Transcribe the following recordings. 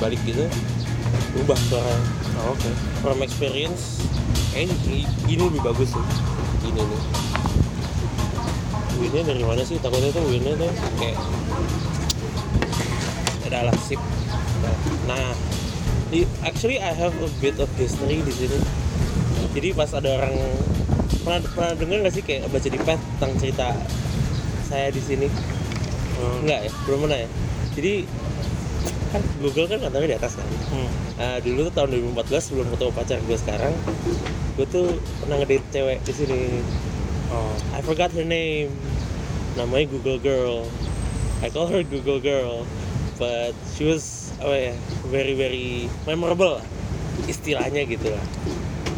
dibalik gitu berubah suara Oh, Oke. from experience. Ini, ini lebih bagus sih ini nih. Winnya dari mana sih? Takutnya tuh winnya tuh kayak adalah sip. Nah di, actually I have a bit of history di sini. Jadi pas ada orang pernah pernah dengar nggak sih kayak baca di pet tentang cerita saya di sini? Hmm. enggak ya? Belum pernah ya? Jadi kan Google kan kantornya di atas kan Hmm. Nah, dulu tuh tahun 2014 sebelum ketemu pacar gue sekarang, gue tuh pernah ngedate cewek di sini. Oh. I forgot her name. Namanya Google Girl. I call her Google Girl, but she was apa ya, very very memorable lah. istilahnya gitu lah.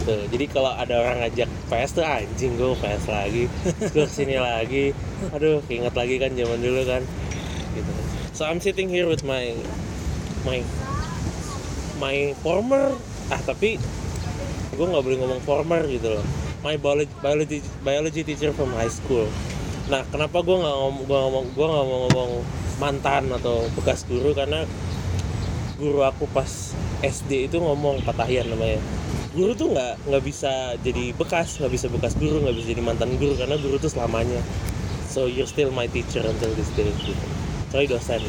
Tuh, jadi kalau ada orang ngajak PS tuh anjing gue PS lagi, gue ke sini lagi, aduh ingat lagi kan zaman dulu kan, gitu. So I'm sitting here with my my my former ah tapi gue nggak boleh ngomong former gitu loh. My biology biology, biology teacher from high school. Nah kenapa gue nggak ngomong gue ngomong gue nggak mau ngomong mantan atau bekas guru? Karena guru aku pas SD itu ngomong patahian namanya. Guru tuh nggak nggak bisa jadi bekas nggak bisa bekas guru nggak bisa jadi mantan guru karena guru tuh selamanya. So you're still my teacher until this day gitu. Kecuali dosen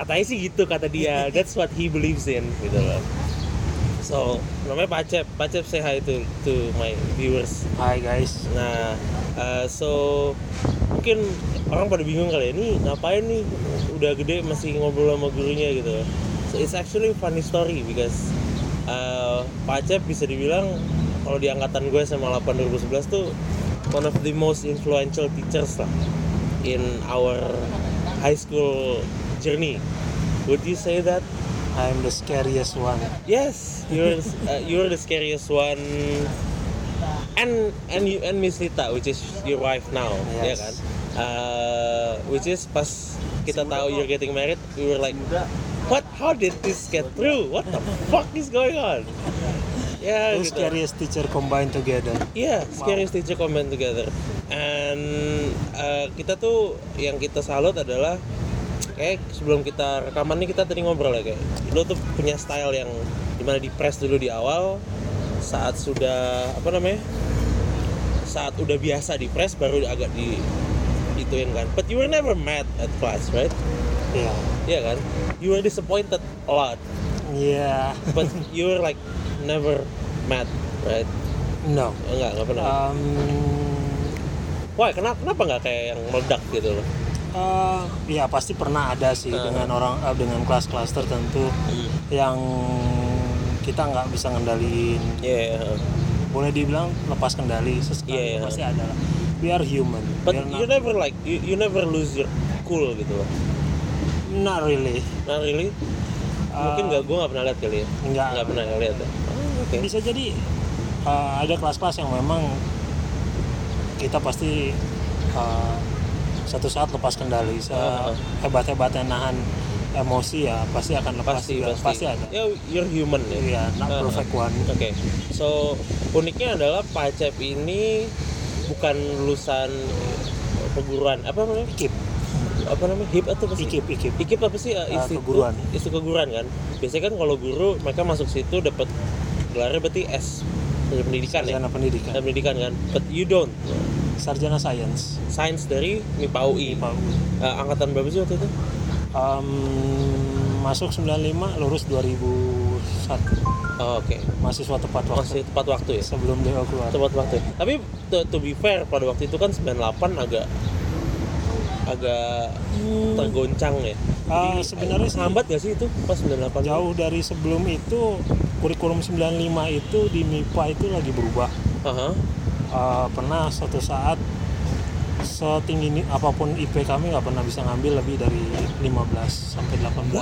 katanya sih gitu kata dia. That's what he believes in gitu loh. So namanya Pacep. Pacep say hi to to my viewers. Hai guys. nah uh, so mungkin orang pada bingung kali ya ini ngapain nih? Udah gede masih ngobrol sama gurunya gitu. So it's actually funny story because uh, Pacep bisa dibilang kalau di angkatan gue SMA 8 2011 tuh one of the most influential teachers lah in our high school journey would you say that I'm the scariest one. Yes, you're uh, you're the scariest one, and and you and Miss Lita, which is your wife now, ya Yes. kan? Uh, which is pas kita tahu you're getting married, we were like, what? How did this get through? What the fuck is going on? Ya, Two gitu. scariest teacher combined together. Iya, scariest teacher comment together. And uh, kita tuh yang kita salut adalah kayak sebelum kita rekaman nih kita tadi ngobrol ya kayak lo tuh punya style yang di mana di press dulu di awal saat sudah apa namanya saat udah biasa di press baru agak di ituin kan but you were never mad at class right Iya. Iya kan you were disappointed a lot Iya. but you were like never mad right No. enggak enggak pernah Um, Wah, kenapa kenapa nggak kayak yang meledak gitu loh? Eh, ya pasti pernah ada sih Uh. dengan orang eh, dengan kelas-kelas tertentu yang kita nggak bisa ngendaliin. Iya. Boleh dibilang lepas kendali sesekali iya. pasti ada lah. We are human. But are you not, never like you, you never lose your cool gitu loh. not really. Nah really? Mungkin Uh, nggak gue nggak pernah lihat kali ya. Nggak. Nggak pernah lihat ya. Oh, Oke. bisa jadi uh, ada kelas-kelas yang memang kita pasti uh, satu saat lepas kendali ah. hebat-hebatnya nahan emosi ya pasti akan lepas Pasti juga. pasti. ada Ya you're human ya. Iya, not ah. perfect one Oke. So uniknya adalah Pacep ini bukan lulusan perguruan apa namanya? ikip Apa namanya? HIP atau apa sih? ikip ikip Ikip apa sih? Uh, Uh, institut, keguruan. Institut keguruan kan. Biasanya kan kalau guru mereka masuk situ dapat gelarnya berarti S dari pendidikan ya. sarjana pendidikan Dan pendidikan kan. But you don't. sarjana sains Sains dari MIPA UI. Pak Eh, angkatan berapa sih waktu itu? um, masuk 95 lurus 2001 Oh, Oke. mahasiswa tepat Masih waktu tepat waktu ya. sebelum dia keluar Tepat waktu. Tapi to, to be fair pada waktu itu kan 98 agak agak tergoncang ya. Jadi, sebenarnya hambat gak sih itu pas 98? jauh dari sebelum itu kurikulum 95 itu di MIPA itu lagi berubah Aha. Uh, pernah suatu saat setinggi ini apa pun IP kami nggak pernah bisa ngambil lebih dari 15 sampai 18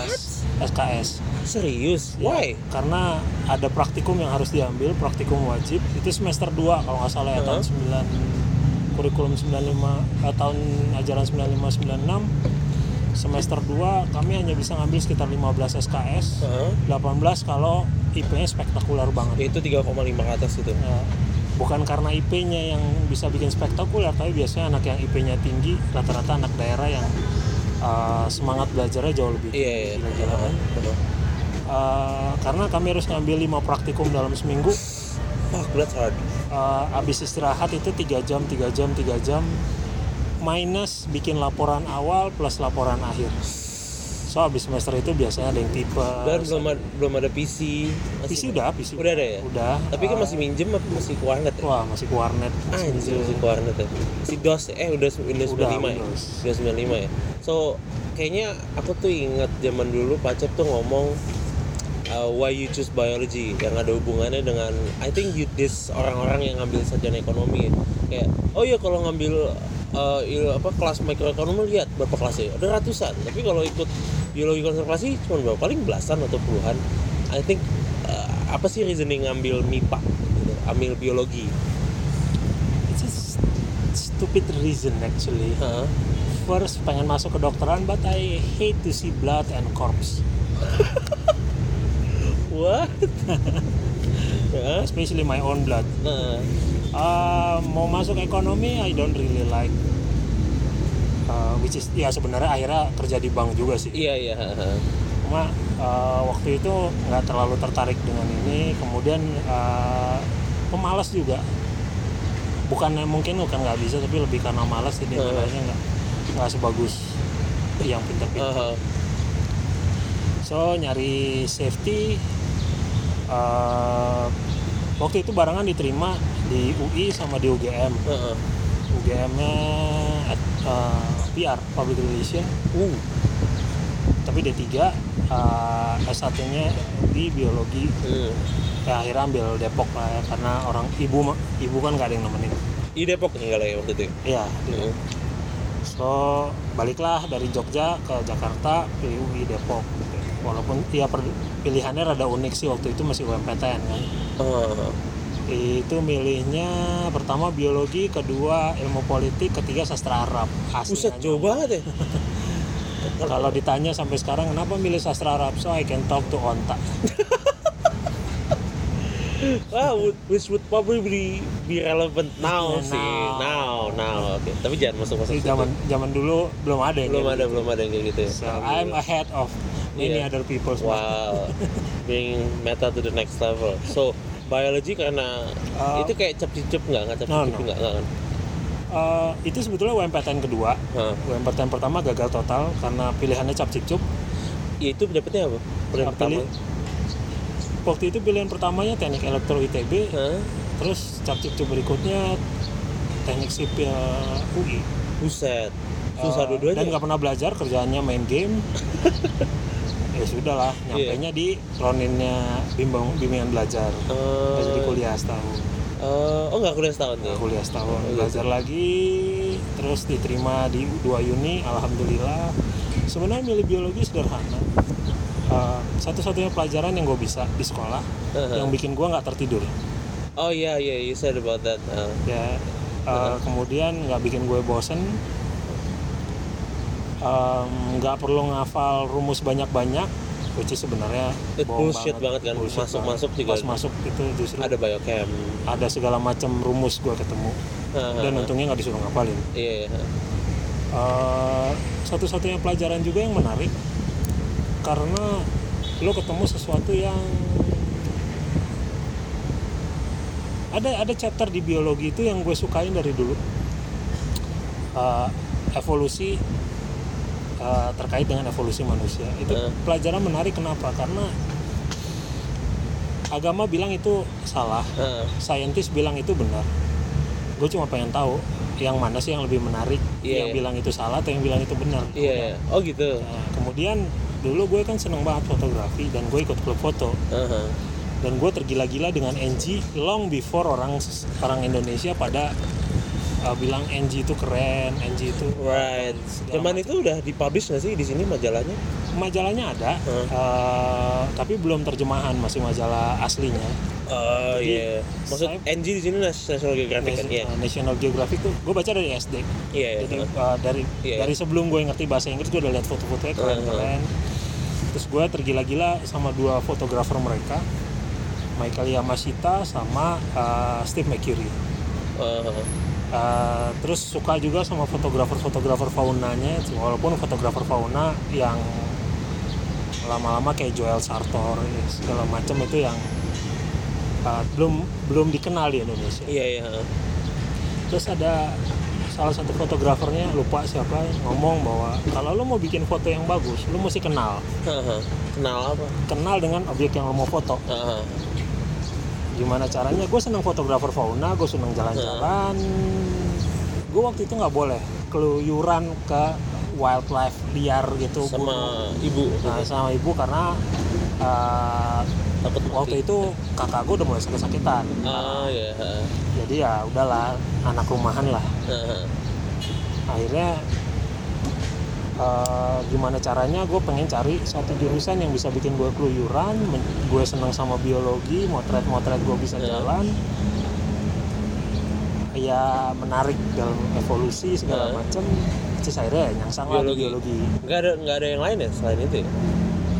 SKS. Serius? Ya, Why? Karena ada praktikum yang harus diambil, praktikum wajib. Itu semester 2 kalau nggak salah ya tahun 9 kurikulum 95 eh, tahun ajaran 95 96 semester 2 kami hanya bisa ngambil sekitar 15 SKS. Aha. 18 kalau IP-nya spektakuler banget. Itu 3,5 ke atas itu. Ya, bukan karena IP-nya yang bisa bikin spektakuler tapi biasanya anak yang IP-nya tinggi rata-rata anak daerah yang uh, semangat belajarnya jauh lebih Iya iya. gila-gilaan. Betul. Uh, karena kami harus ngambil lima praktikum dalam seminggu Fuck, that's hard. Uh, abis istirahat itu tiga jam tiga jam tiga jam minus bikin laporan awal plus laporan akhir so abis semester itu biasanya ada yang tipe Dan belum ada, belum ada PC. PC udah PC Udah ada ya? udah Tapi kan Uh, masih minjem apa masih ke warnet ya? wah masih ke warnet Anjir masih ke warnet ya? Si DOS eh udah Windows Udah, 95 ya? Windows. Windows 95 ya? So kayaknya aku tuh ingat zaman dulu Pacep tuh ngomong uh, why you choose biology yang ada hubungannya dengan I think you this orang-orang yang ngambil sarjana ekonomi. Kayak oh iya kalau ngambil uh, il- apa kelas mikroekonomi lihat berapa kelasnya. Ada ratusan. Tapi kalau ikut biologi konservasi cuma berapa? Paling belasan atau puluhan. I think uh, apa sih reasoning ngambil MIPA gitu, ambil biologi. It's a stupid reason actually. Hah? first pengen masuk ke dokteran but I hate to see blood and corpse what Hah? especially my own blood Uh, mau masuk ekonomi I don't really like Uh, which is ya sebenarnya akhirnya kerja di bank juga sih iya iya ha. cuma uh, waktu itu nggak terlalu tertarik dengan ini kemudian uh, pemalas juga bukan mungkin bukan nggak bisa tapi lebih karena malas jadi Hmm. nilainya nggak nggak sebagus yang pintar-pintar Aha. so nyari safety uh, waktu itu barengan diterima di UI sama di UGM Heeh. UGM-nya uh, PR Public Relation Uh, tapi D3 uh, S1-nya di biologi. Hmm. ya akhirnya ambil Depok lah ya karena orang ibu ibu kan nggak ada yang nemenin. Di Depok tinggal ya waktu itu ya? iya. So baliklah dari Jogja ke Jakarta pilih UI Depok walaupun ya pilihannya rada unik sih waktu itu masih UMPTN kan. Ah, itu milihnya pertama biologi kedua ilmu politik ketiga sastra Arab. Buset, nanya. jauh banget ya. kalau ditanya sampai sekarang kenapa milih sastra Arab? So I can talk to Onta Wah, would- which would probably be, be relevant now Yeah, sih. now. Now. Oke, tapi jangan masuk-masuk. Zaman zaman dulu belum ada belum ada, gitu. belum ada yang kayak gitu ya. So I'm ahead of many Yeah. other people. Wow, being meta to the next level. So, biology karena Uh, itu kayak cap cicup nggak nggak no, no. nggak nggak kan? Uh, itu sebetulnya UMPTN kedua. Hah. UMPTN pertama gagal total karena pilihannya cap cicuk. Ya, itu dapetnya apa? Pilihan Uh, pertama. pilih- Waktu itu pilihan pertamanya teknik elektro ITB, Hah? terus cap cicuk berikutnya teknik sipil UI. Buset. Susah Uh, dua-duanya. Dan nggak pernah belajar kerjaannya main game. ya sudah lah, Iya. nyampainya di roninnya bimbang bimbingan belajar. Eh, Nggak jadi kuliah setahun. eh, oh nggak kuliah setahun ya? Kuliah setahun Oh, belajar gitu. lagi terus diterima di dua uni alhamdulillah sebenarnya milih biologi sederhana Uh, satu-satunya pelajaran yang gue bisa di sekolah Aha. yang bikin gue nggak tertidur Oh iya iya, you said about that. Uh, ya uh, kemudian nggak bikin gue bosen Um, nggak perlu ngafal rumus banyak-banyak which is sebenarnya bullshit banget kan. Bullshit Masuk-masuk banget. juga pas masuk itu justru ada biochem. ada segala macam rumus gue ketemu Aha. dan untungnya nggak disuruh ngapalin Iya, iya. Uh, satu-satunya pelajaran juga yang menarik karena lo ketemu sesuatu yang ada ada chapter di biologi itu yang gue sukain dari dulu Uh, evolusi uh, terkait dengan evolusi manusia itu Uh. pelajaran menarik kenapa karena agama bilang itu salah Ah, saintis bilang itu benar gue cuma pengen tahu yang mana sih yang lebih menarik Iya, yang iya. bilang itu salah atau yang bilang itu benar iya, iya. Oh gitu. Nah, kemudian dulu gue kan seneng banget fotografi dan gue ikut klub foto Aha. dan gue tergila-gila dengan NG long before orang orang Indonesia pada uh, bilang NG itu keren NG itu Right. segala Zaman itu udah dipublish nggak sih di sini majalahnya? majalahnya ada Hmm. uh, tapi belum terjemahan masih majalah aslinya Oh Jadi, iya. Maksud saya- NG di sini National Geographic kan? Iya. uh, National Geographic tuh gue baca dari SD Iya. iya. jadi uh, dari Iya, dari sebelum gue ngerti bahasa Inggris gue udah lihat foto-fotonya keren-keren terus gue tergila-gila sama dua fotografer mereka Michael Yamashita sama uh, Steve McCurry Ah, Uh, terus suka juga sama fotografer-fotografer faunanya. Walaupun fotografer fauna yang lama-lama kayak Joel Sartor segala macam itu yang uh, belum belum dikenal di Indonesia. Iya iya terus ada salah satu fotografernya lupa siapa ngomong bahwa kalau lo mau bikin foto yang bagus lo mesti kenal. Kenal apa? Kenal dengan objek yang lo mau foto. Haha. Gimana caranya. Gue seneng fotografer fauna gue seneng jalan-jalan. Gue waktu itu nggak boleh keluyuran ke wildlife liar gitu. Sama ibu. Nah, sama ibu karena uh, takut waktu mati. itu kakak gue udah mulai sakit-sakitan. Ah ya ha. jadi ya udahlah anak rumahan lah. Haha. akhirnya eh, gimana caranya gue pengen cari satu jurusan yang bisa bikin gue keluyuran gue seneng sama biologi motret-motret gue bisa Ya. jalan ya menarik dalam evolusi segala Ya. macem terus akhirnya nyangsang lah Biologi. biologi nggak ada nggak ada yang lain ya selain itu ya?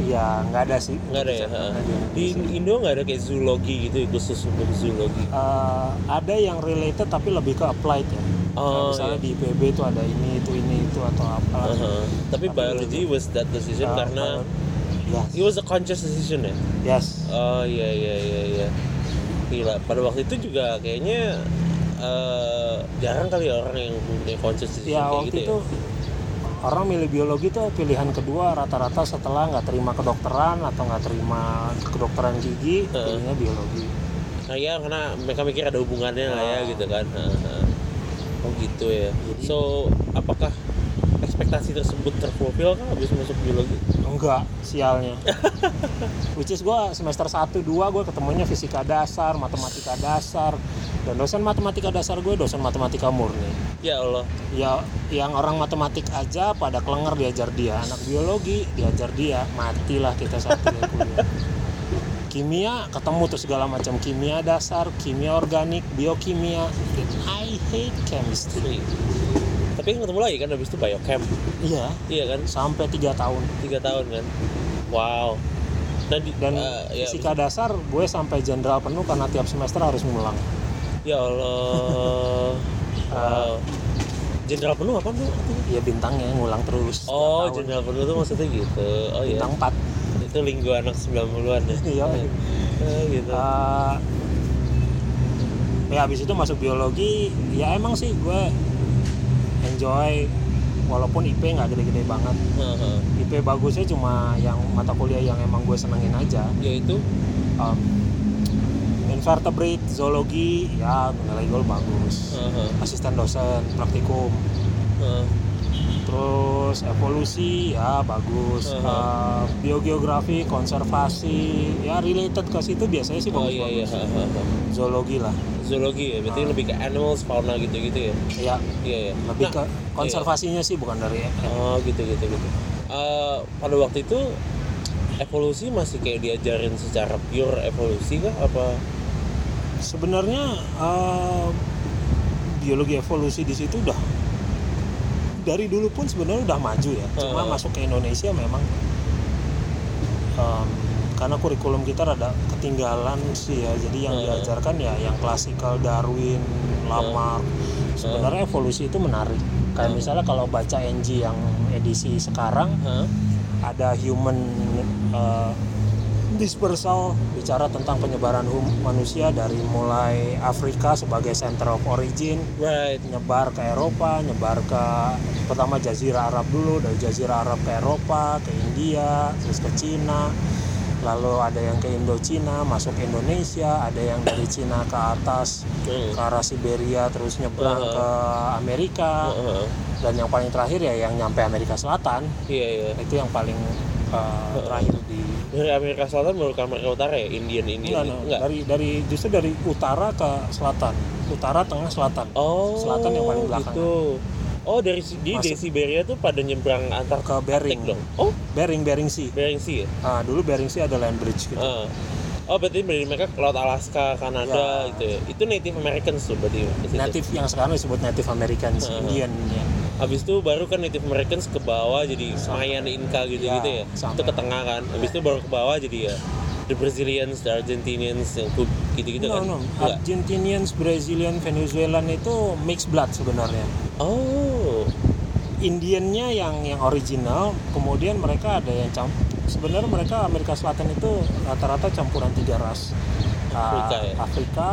Ya nggak ada sih. Nggak ada ya? Nggak di Indo nggak ada kayak zoologi gitu khusus untuk zoologi? Eh, ada yang related tapi lebih ke applied ya. Oh, misalnya iya. di IPB itu ada ini itu ini itu atau apa. Haha. tapi Tapi biology was that decision Eh, karena ya it was a conscious decision ya? Yes. Oh iya iya iya iya. Gila, pada waktu itu juga kayaknya eh, jarang kali ya orang yang punya conscious decision ya kayak waktu gitu itu orang milih biologi tuh pilihan kedua rata-rata setelah nggak terima kedokteran atau nggak terima kedokteran gigi Heeh. pilihnya biologi. Nah ya karena mereka mikir ada hubungannya lah ya Ah. gitu kan. Heeh. Oh gitu ya. So apakah ekspektasi tersebut terfulfill kan habis masuk biologi? enggak sialnya. Which is gue semester 1 2 gue ketemunya fisika dasar matematika dasar. Dan dosen matematika dasar gue dosen matematika murni. Ya Allah. ya yang orang matematik aja pada kelenger diajar dia. Anak biologi diajar dia. Matilah kita satu ya kuliah. Kimia ketemu tuh segala macam. Kimia dasar kimia organik biokimia. I hate chemistry Tapi kan ketemu lagi kan habis itu biochem. iya Iya kan? sampai tiga tahun Tiga tahun kan. Wow. Nah, di, dan eh, ya, fisika dasar gue sampai jenderal penuh karena tiap semester harus ngulang ya Allah. wow. Jenderal penuh apa tuh? ya bintangnya ngulang terus Oh, jenderal penuh tuh maksudnya gitu. Oh iya. bintang 4 Itu linggo anak 90-an ya. iya Eh, gitu. Eh, ya habis itu masuk biologi ya emang sih gue enjoy walaupun IP nggak gede-gede banget Heeh. IP bagusnya cuma yang mata kuliah yang emang gue senengin aja Yaitu um, invertebrate zoologi ya nilai gue bagus Heeh. asisten dosen praktikum Heeh. Terus evolusi ya bagus Uh-huh. Uh, biogeografi konservasi ya related ke situ biasanya sih Oh bagus iya iya. bagus Heeh, heeh. zoologi lah Zoologi ya, berarti Ah. lebih ke animals, fauna gitu-gitu ya. ya Iya iya. lebih Nah, ke konservasinya sih bukan dari Oh gitu gitu gitu. Eh, pada waktu itu evolusi masih kayak diajarin secara pure evolusi kah apa? sebenarnya eh, biologi evolusi di situ udah dari dulu pun sebenarnya udah maju ya cuma Uh. masuk ke Indonesia memang em, karena kurikulum kita rada ketinggalan sih ya jadi yang Uh. diajarkan ya yang klasikal Darwin Lamarck sebenarnya evolusi itu menarik kayak Uh. misalnya kalau baca NG yang edisi sekarang Hah? ada human uh, dispersal bicara tentang penyebaran hum- manusia dari mulai Afrika sebagai center of origin Right. nyebar ke Eropa, nyebar ke pertama Jazirah Arab dulu dari Jazirah Arab ke Eropa, ke India, terus ke Cina, lalu ada yang ke Indochina, masuk ke Indonesia, ada yang dari Cina ke atas Hmm. ke arah Siberia, terus nyebrang Uh-huh. ke Amerika, Heeh. dan yang paling terakhir ya yang nyampe Amerika Selatan Iya iya. itu yang paling uh, terakhir di Dari Amerika Selatan baru ke Amerika Utara ya, Indian Indian. enggak, enggak, dari dari justru dari utara ke selatan utara tengah selatan Oh. Selatan yang paling belakang. Gitu. Oh dari di dari. Siberia tuh pada nyebrang antar ke Bering dong. Oh, Bering Bering Sea Bering Sea ya. ah dulu Bering Sea ada land bridge gitu Ah. Oh berarti dari mereka ke laut Alaska, Kanada Ya. gitu ya. Itu Native Americans tuh berarti native yang sekarang disebut Native Americans Uh-huh. Indian ya Habis itu baru kan Native Americans ke bawah jadi Mayan Inca gitu-gitu ya. Ya, sampai. Itu ke tengah kan. Habis itu baru ke bawah jadi ya the Brazilians, the Argentinians yang gitu-gitu no, kan? no. Argentinians, Brazilian, Venezuelan itu mixed blood sebenarnya. Oh, Indiannya yang yang original, kemudian mereka ada yang camp. Sebenarnya mereka Amerika Selatan itu rata-rata campuran tiga ras. Uh, Afrika ya? Afrika,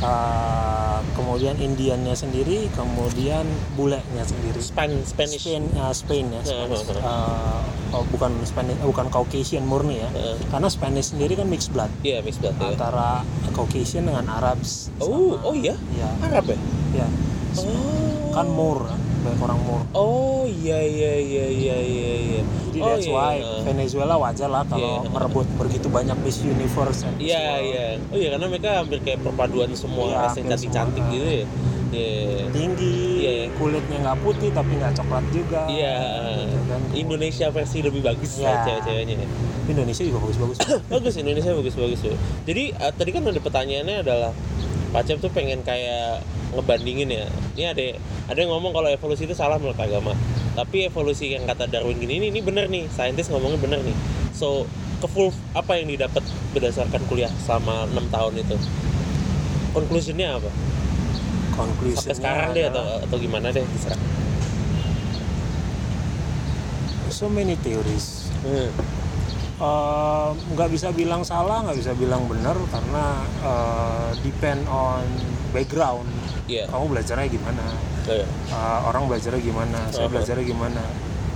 uh, kemudian Indiannya sendiri, kemudian bulenya sendiri. Span Spanish. Spain, uh, Spain ya, Spanish. Uh, oh, bukan Spanish, uh, bukan Caucasian murni ya. Heeh. Karena Spanish sendiri kan mixed blood Iya, mixed blood ya. antara Caucasian dengan Arabs. Oh, sama- oh iya? Ya, Arab ya? ya. Oh. Kan Moor, banyak orang Moor. Oh, iya iya iya iya iya iya. Jadi oh, that's iya, why iya. Venezuela wajar lah kalau Iya. merebut begitu banyak Miss Universe Iya iya. Oh iya karena mereka hampir kayak perpaduan semua Iya, ras yang hampir cantik-cantik semua. gitu ya. Iya. Tinggi, Iya. kulitnya nggak putih tapi nggak coklat juga. Iya. Gitu kan. Indonesia versi lebih bagus Iya. lah cewek-ceweknya. Indonesia juga bagus-bagus. bagus Indonesia bagus bagus tuh. Jadi eh, tadi kan ada pertanyaannya adalah Pak Cep tuh pengen kayak ngebandingin ya. Ini ada ada yang ngomong kalau evolusi itu salah menurut agama. Tapi evolusi yang kata Darwin gini ini ini bener nih, saintis ngomongnya bener nih. So ke full apa yang didapat berdasarkan kuliah selama enam tahun itu? Conclusionnya apa? Konklusinya Sampai sekarang deh atau atau gimana deh terserah. so many theories. Hmm. Nggak bisa bilang salah, nggak bisa bilang benar karena eh, depend on background. Iya. Kamu belajarnya gimana? Iya. Uh, orang belajarnya gimana? Saya Uh-huh. belajarnya gimana?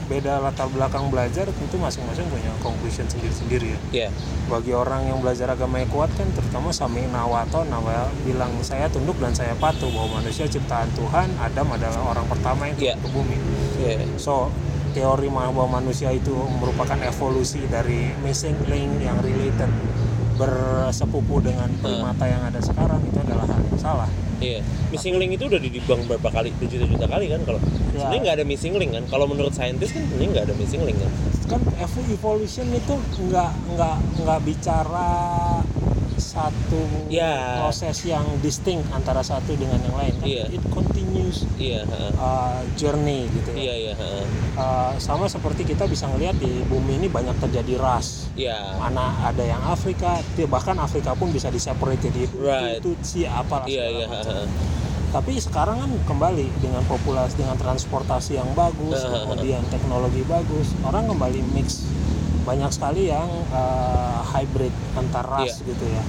Beda latar belakang belajar tentu masing-masing punya conclusion sendiri-sendiri ya. Iya. Bagi orang yang belajar agama yang kuat kan terutama Sami Nawato Nawa bilang saya tunduk dan saya patuh bahwa manusia ciptaan Tuhan, Adam adalah orang pertama yang Iya. ke bumi. Iya. So teori bahwa manusia itu merupakan evolusi dari missing link yang related bersepupu dengan primata yang ada sekarang itu adalah hal yang salah. Iya, missing link itu udah didibang berapa kali, berjuta-juta kali kan kalau Ya. sebenarnya nggak ada missing link kan. Kalau menurut saintis kan sebenarnya nggak ada missing link kan. kan evo- evolution itu nggak nggak nggak bicara satu Ya. proses yang distinct antara satu dengan yang lain kan Iya. it continues Iya, heeh. uh, journey gitu ya iya iya, heeh. Uh, sama seperti kita bisa ngelihat di bumi ini banyak terjadi ras iya, mana ada yang Afrika bahkan Afrika pun bisa diseparate jadi Right. Apalah iya segala iya, heeh. tapi sekarang kan kembali dengan populasi dengan transportasi yang bagus kemudian teknologi bagus orang kembali mix banyak sekali yang uh, hybrid antar ras Iya. gitu ya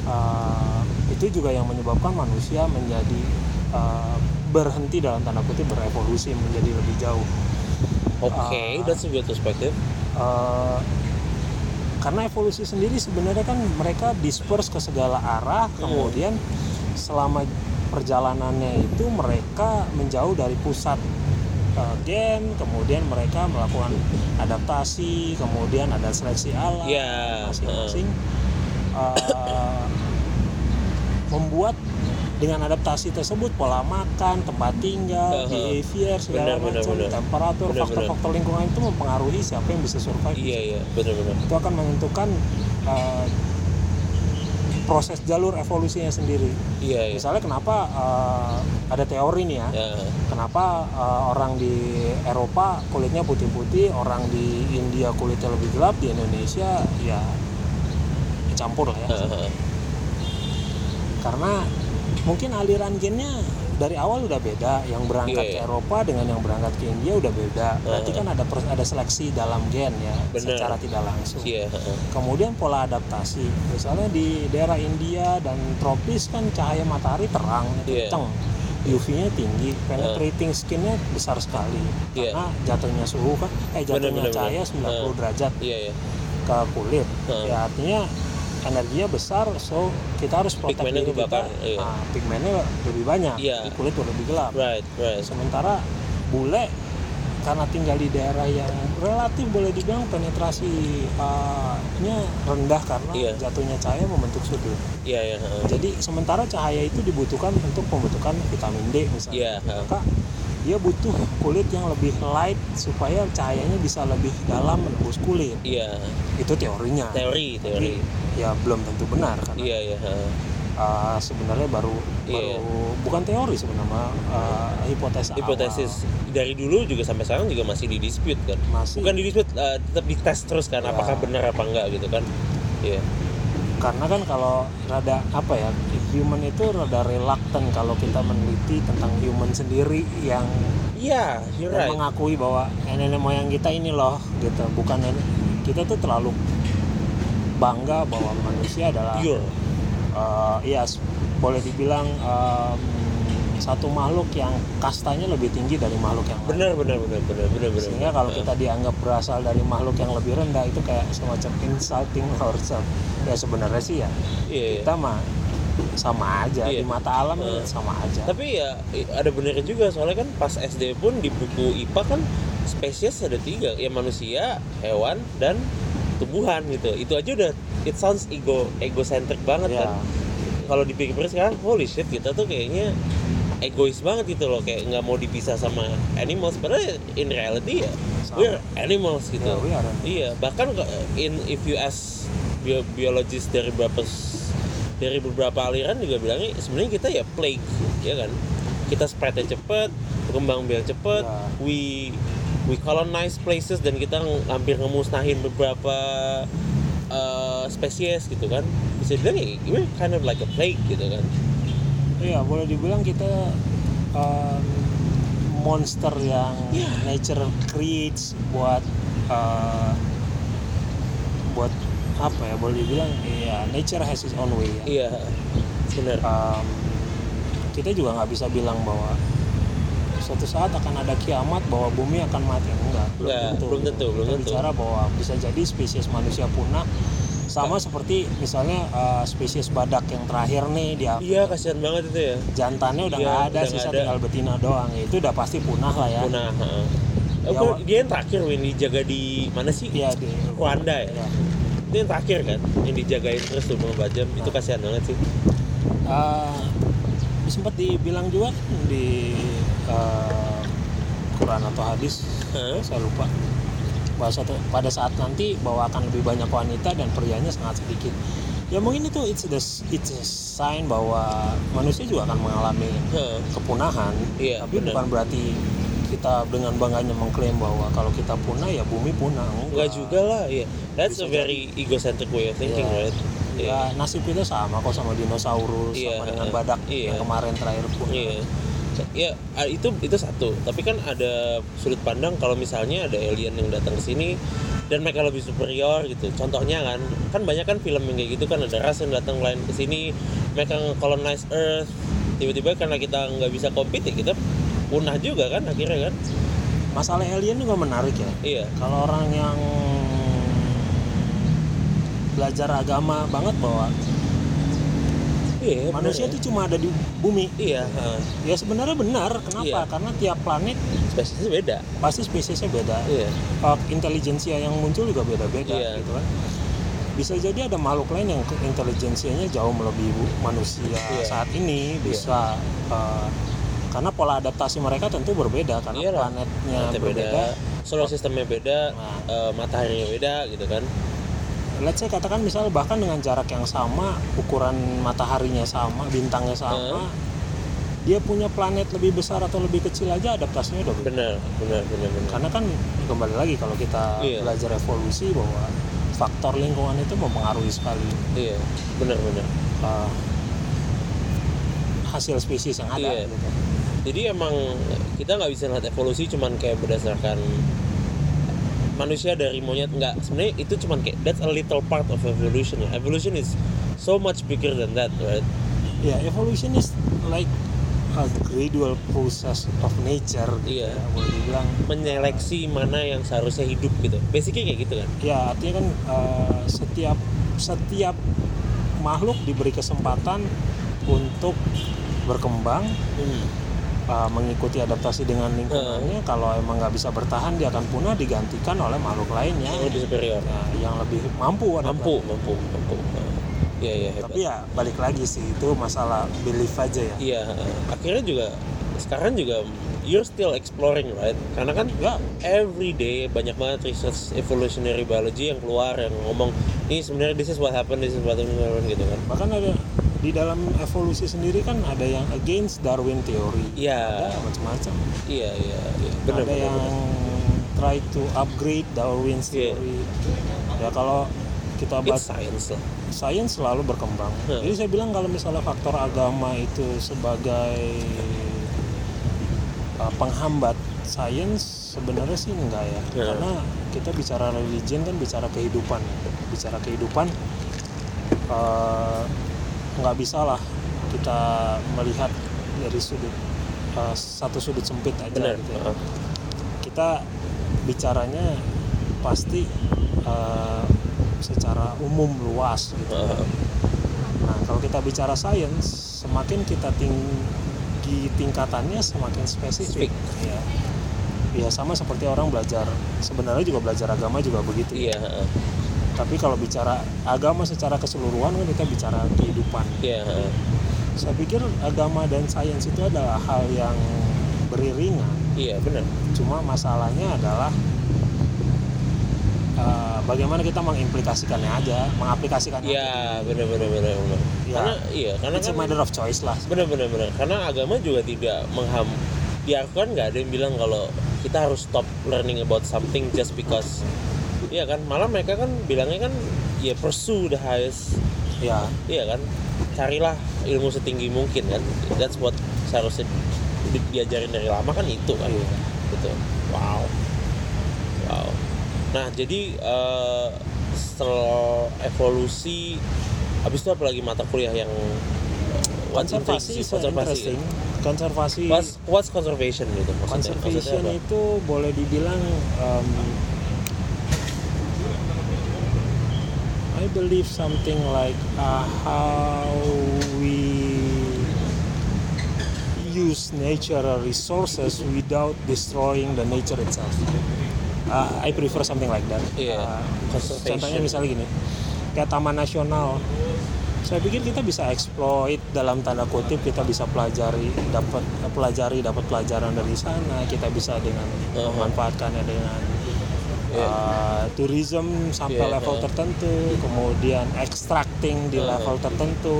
Uh, itu juga yang menyebabkan manusia menjadi uh, berhenti dalam tanda kutip berevolusi menjadi lebih jauh Oke, Ah. that's a good perspective. Uh, karena evolusi sendiri sebenarnya kan mereka disperse ke segala arah kemudian selama perjalanannya itu mereka menjauh dari pusat uh, gen kemudian mereka melakukan adaptasi kemudian ada seleksi alam Iya, masing-masing uh, membuat dengan adaptasi tersebut pola makan, tempat tinggal, Uh-huh. behavior segala Benar, macam, benar. temperatur, Benar, faktor-faktor lingkungan itu mempengaruhi siapa yang bisa survive. Iya iya, benar-benar. Itu akan menentukan uh, proses jalur evolusinya sendiri. Iya iya. Misalnya kenapa uh, ada teori nih ya, Ya, kenapa uh, orang di Eropa kulitnya putih-putih, orang di India kulitnya lebih gelap, di Indonesia ya campur lah ya. heeh. Karena mungkin aliran gennya dari awal udah beda, yang berangkat Iya, iya. ke Eropa dengan yang berangkat ke India udah beda. Berarti Uh-huh. kan ada ada seleksi dalam gen ya, Benar. secara tidak langsung. Iya, heeh. Kemudian pola adaptasi, misalnya di daerah India dan tropis kan cahaya matahari terang, Iya. kenceng, UV-nya tinggi, penetrating skin-nya besar sekali. Iya. Karena jatuhnya suhu kan, eh jatuhnya benar, cahaya benar. 90 derajat Iya iya. ke kulit. Heeh. Ya artinya energinya besar, so kita harus Pigmennya diri kita. iya. Nah, pigmennya lebih banyak, jadi kulit lebih gelap. Right, right. Sementara bule karena tinggal di daerah yang relatif boleh dibilang penetrasi uh, nya rendah karena Iya. jatuhnya cahaya membentuk sudut. Iya iya, heeh. Jadi sementara cahaya itu dibutuhkan untuk pembentukan vitamin D misalnya. Iya, heeh. Maka dia butuh kulit yang lebih light supaya cahayanya bisa lebih dalam menembus kulit. Iya. Itu teorinya. Teori, Tapi teori. ya belum tentu benar karena Iya iya, uh, sebenarnya baru Iya. baru bukan teori sebenarnya uh, hipotesis awal. Hipotesis dari dulu juga sampai sekarang juga masih di dispute kan. masih Bukan di dispute, eh, tetap dites terus kan Ya. apakah benar apa enggak gitu kan. iya karena kan kalau rada apa ya human itu rada reluctant kalau kita meneliti tentang human sendiri yang iya you're dan right mengakui bahwa nenek moyang kita ini loh gitu bukan nenek kita tuh terlalu bangga bahwa manusia adalah pure eh, iya s- boleh dibilang em, satu makhluk yang kastanya lebih tinggi dari makhluk yang lain. benar benar benar benar benar benar Sehingga kalau kita dianggap berasal dari makhluk yang lebih rendah itu kayak semacam insulting ourselves. Ya sebenarnya sih ya iya, iya. kita mah sama aja Iya. di mata alam Eh. sama aja. tapi ya ada benernya juga soalnya kan pas SD pun di buku IPA kan spesies ada tiga ya manusia hewan dan tumbuhan gitu itu aja udah it sounds ego egocentric banget Ya. kan kalau dipikir sekarang holy shit kita tuh kayaknya egois banget gitu loh kayak nggak mau dipisah sama animals padahal in reality ya Sama. we're animals gitu Ya, we are. iya bahkan in if you ask bio- biologis dari beberapa s- dari beberapa aliran juga bilangnya sebenarnya kita ya plague ya kan kita spreadnya cepet berkembang biak cepet Ya. we we colonize places dan kita hampir ngemusnahin beberapa uh, spesies gitu kan bisa dibilang ya we're kind of like a plague gitu kan Iya, boleh dibilang kita em, monster yang Iya. nature creates buat eh, buat apa ya boleh dibilang ya nature has its own way ya. iya benar Em, kita juga nggak bisa bilang bahwa suatu saat akan ada kiamat bahwa bumi akan mati enggak belum Enggak, tentu belum tentu, belum Kita tentu. bicara bahwa bisa jadi spesies manusia punah sama seperti misalnya eh, spesies badak yang terakhir nih di Afrika iya kasihan banget itu ya jantannya udah Iya, nggak ada udah sisa ada. tinggal betina doang itu udah pasti punah lah ya punah. Ya, dia yang terakhir Win dijaga di mana sih Iya di Rwanda ya Iya. Itu yang terakhir kan yang dijagain terus 24 jam itu Nah. kasihan banget sih Eh, sempat dibilang juga di eh, Quran atau hadis Hah? saya lupa bahwa suatu, pada saat nanti bahwa akan lebih banyak wanita dan prianya sangat sedikit ya mungkin itu it's the it's a sign bahwa manusia juga akan mengalami Heeh. kepunahan Iya, tapi benar. bukan berarti kita dengan bangganya mengklaim bahwa kalau kita punah ya bumi punah Enggak juga lah, iya. That's Bisa a very egocentric way of thinking, Iya. right? Iya. ya nasib kita sama kok sama dinosaurus Iya, sama dengan badak iya. yang kemarin terakhir punah Iya. Ya, ah, itu itu satu. Tapi kan ada sudut pandang kalau misalnya ada alien yang datang ke sini dan mereka lebih superior gitu. Contohnya kan, kan banyak kan film yang kayak gitu kan ada ras yang datang lain ke sini, mereka colonize Earth. Tiba-tiba karena kita nggak bisa compete ya kita punah juga kan akhirnya kan. masalah alien juga menarik ya Iya. kalau orang yang belajar agama banget bahwa Iya, manusia bener itu cuma ada di bumi ya. Iya, ha. ya sebenarnya benar kenapa Iya. karena tiap planet spesiesnya beda. pasti spesiesnya beda Iya. Uh, intelijensia yang muncul juga beda-beda Iya. gitu kan bisa jadi ada makhluk lain yang intelijensianya jauh melebihi manusia Iya. saat ini bisa uh, karena pola adaptasi mereka tentu berbeda karena Iyalah. planetnya Planetnya berbeda solar sistemnya beda, Nah. eh, mataharinya beda gitu kan. let's say katakan misal bahkan dengan jarak yang sama ukuran mataharinya sama bintangnya sama dia punya planet lebih besar atau lebih kecil aja adaptasinya udah beda Benar, benar, benar, benar. karena kan kembali lagi kalau kita Iya. belajar evolusi bahwa faktor lingkungan itu mempengaruhi sekali Iya, benar, benar. uh, hasil spesies yang ada Iya. gitu. Jadi emang kita nggak bisa lihat evolusi cuman kayak berdasarkan manusia dari monyet nggak sebenarnya itu cuman kayak that's a little part of evolution. Evolution is so much bigger than that, right? Ya, evolution is like a gradual process of nature. gitu Iya. ya, boleh dibilang. Menyeleksi mana yang seharusnya hidup gitu. Basically kayak gitu kan. Ya, artinya kan uh, setiap setiap makhluk diberi kesempatan untuk berkembang, Hmm. Uh, mengikuti adaptasi dengan lingkungannya. Kalau emang nggak bisa bertahan, dia akan punah digantikan oleh makhluk lainnya Yang lebih superior. Nah, yang lebih mampu. Mampu, adaptasi. mampu, mampu. Iya, iya hebat. Tapi ya balik lagi sih itu masalah belief aja ya. Iya, akhirnya juga sekarang juga you're still exploring, right? Karena kan Ya, every day banyak banget research evolutionary biology yang keluar yang ngomong ini sebenarnya this is what happened, this is what happened gitu kan. bahkan ada di dalam evolusi sendiri kan ada yang against Darwin theory. Iya, Ada macam-macam. iya, iya, iya. Benar, ada benar, yang benar. try to upgrade Darwin's Iya. theory. Ya kalau kita bahas science lah sains selalu berkembang. Hmm. Jadi saya bilang kalau misalnya faktor agama itu sebagai uh, penghambat sains sebenarnya sih enggak ya. Hmm. Karena kita bicara religion kan bicara kehidupan. Bicara kehidupan uh, nggak bisa lah kita melihat dari sudut uh, satu sudut sempit aja benar gitu ya Heeh. kita bicaranya pasti uh, secara umum luas gitu. Heeh. Nah kalau kita bicara sains, semakin kita tinggi tingkatannya semakin spesifik. Spesifik. Ya. ya sama seperti orang belajar sebenarnya juga belajar agama juga begitu. iya heeh. Tapi kalau bicara agama secara keseluruhan kan kita bicara kehidupan. iya heeh. Saya pikir agama dan sains itu adalah hal yang beriringan. iya benar Cuma masalahnya adalah uh, bagaimana kita mengimplikasikannya aja, mengaplikasikannya. aja. iya benar benar benar Ya. karena iya karena It's a kan matter of choice lah. benar benar benar karena agama juga tidak mengham di aku kan nggak ada yang bilang kalau kita harus stop learning about something just because iya kan malah mereka kan bilangnya kan ya pursue the highest. Ya, iya kan carilah ilmu setinggi mungkin kan. That's what seharusnya di- diajarin dari lama kan itu kan. Iya. gitu. Wow. Wow. Nah jadi eh, setelah evolusi habis itu apa lagi mata kuliah yang konservasi konservasi interesting. Konservasi. What's, what's conservation gitu maksudnya? Conservation Maksudnya itu boleh dibilang um, I believe something like uh, how we use natural resources without destroying the nature itself. Uh, I prefer something like that. Iya, Uh, contohnya misalnya gini, kayak taman nasional. Saya pikir kita bisa exploit dalam tanda kutip kita bisa pelajari dapat pelajari dapat pelajaran dari sana kita bisa dengan memanfaatkannya dengan. Uh, tourism sampai Iya, level uh. tertentu kemudian extracting di Uh-huh. level tertentu.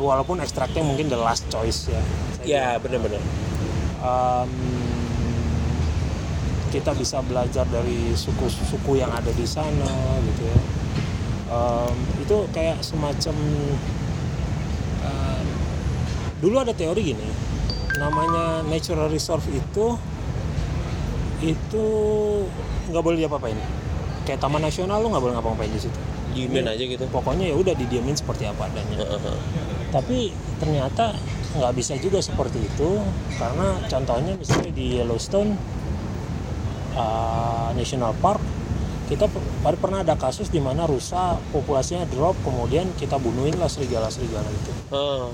Walaupun extracting mungkin the last choice ya. Ya benar-benar um, kita bisa belajar dari suku-suku yang ada di sana gitu ya. Um, itu kayak semacam dulu ada teori gini namanya natural reserve itu itu nggak boleh diapa-apain kayak taman nasional lu nggak boleh ngapa-ngapain di situ. Diemin aja gitu. Pokoknya ya udah didiamin seperti apa adanya. Tapi ternyata nggak bisa juga seperti itu karena contohnya misalnya di Yellowstone uh, National Park kita per- pernah ada kasus di mana rusa populasinya drop kemudian kita bunuhin lah serigala-serigala itu. Heeh.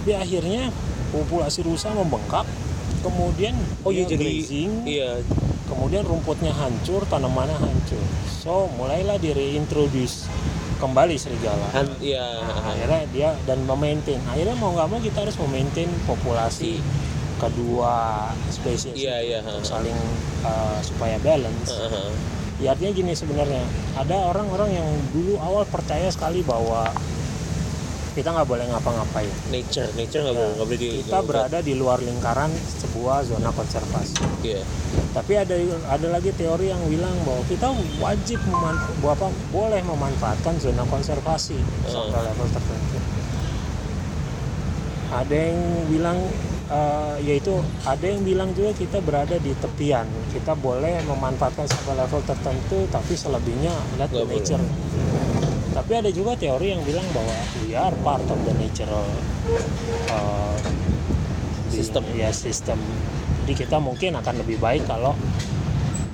tapi akhirnya populasi rusa membengkak kemudian oh iya jadi grazing, iya kemudian rumputnya hancur tanamannya hancur. So mulailah di reintroduce kembali serigala. Han, iya. Akhirnya dia dan memaintain. Akhirnya mau nggak mau kita harus memaintain populasi kedua spesies itu iya, saling uh, supaya balance. Heeh. ya artinya gini sebenarnya. Ada orang-orang yang dulu awal percaya sekali bahwa kita nggak boleh ngapa-ngapain. Nature nature nggak boleh nggak boleh di kita boleh- berada di luar lingkaran sebuah zona konservasi. Iya. Tapi ada ada lagi teori yang bilang bahwa kita wajib memanfa- apa, boleh memanfaatkan zona konservasi sampai level tertentu. Ada yang bilang eh, yaitu ada yang bilang juga kita berada di tepian. Kita boleh memanfaatkan sampai level tertentu tapi selebihnya let the Nggak boleh. Tapi ada juga teori yang bilang bahwa we are part of the natural di- System. ya sistem jadi kita mungkin akan lebih baik kalau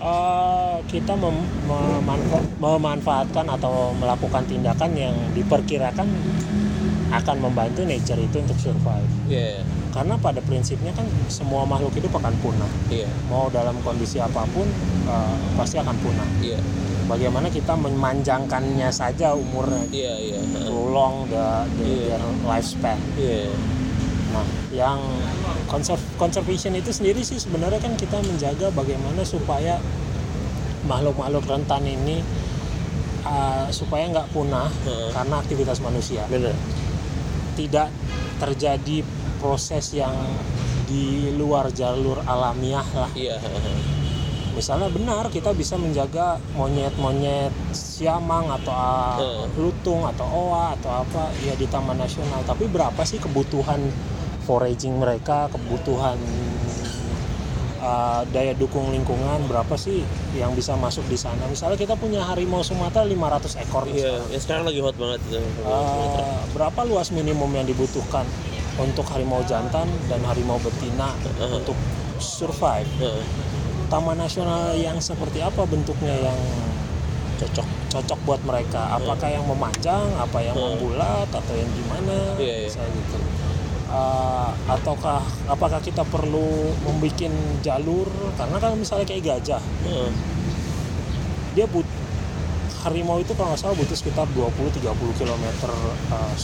eh, kita mem- memanfa- memanfaatkan atau melakukan tindakan yang diperkirakan akan membantu nature itu untuk survive. Iya karena pada prinsipnya kan semua makhluk hidup akan punah. Iya mau dalam kondisi apa pun eh, pasti akan punah. Iya bagaimana kita memanjangkannya saja umurnya iya iya heeh. prolong the, the Iya. their lifespan iya Nah, yang konser- conservation itu sendiri sih sebenarnya kan kita menjaga bagaimana supaya makhluk-makhluk rentan ini uh, supaya nggak punah Heeh. karena aktivitas manusia. bener Tidak terjadi proses yang di luar jalur alamiah lah. iya. Misalnya benar kita bisa menjaga monyet-monyet siamang atau Hmm. lutung atau oa atau apa ya di taman nasional tapi berapa sih kebutuhan foraging mereka kebutuhan ah, daya dukung lingkungan berapa sih yang bisa masuk di sana misalnya kita punya harimau Sumatera 500 ekor Iya, misalnya. ya sekarang lagi hot banget itu. Ah, berapa luas minimum yang dibutuhkan untuk harimau jantan dan harimau betina Uh-huh. untuk survive Heeh. Taman nasional yang seperti apa bentuknya yang cocok. cocok buat mereka apakah yang memanjang apa yang Hmm. membulat atau yang gimana iya. misalnya gitu Uh, ataukah apakah kita perlu membuat jalur karena kan misalnya kayak gajah Heeh. dia but harimau itu kalau nggak salah butuh sekitar 20-30 km uh,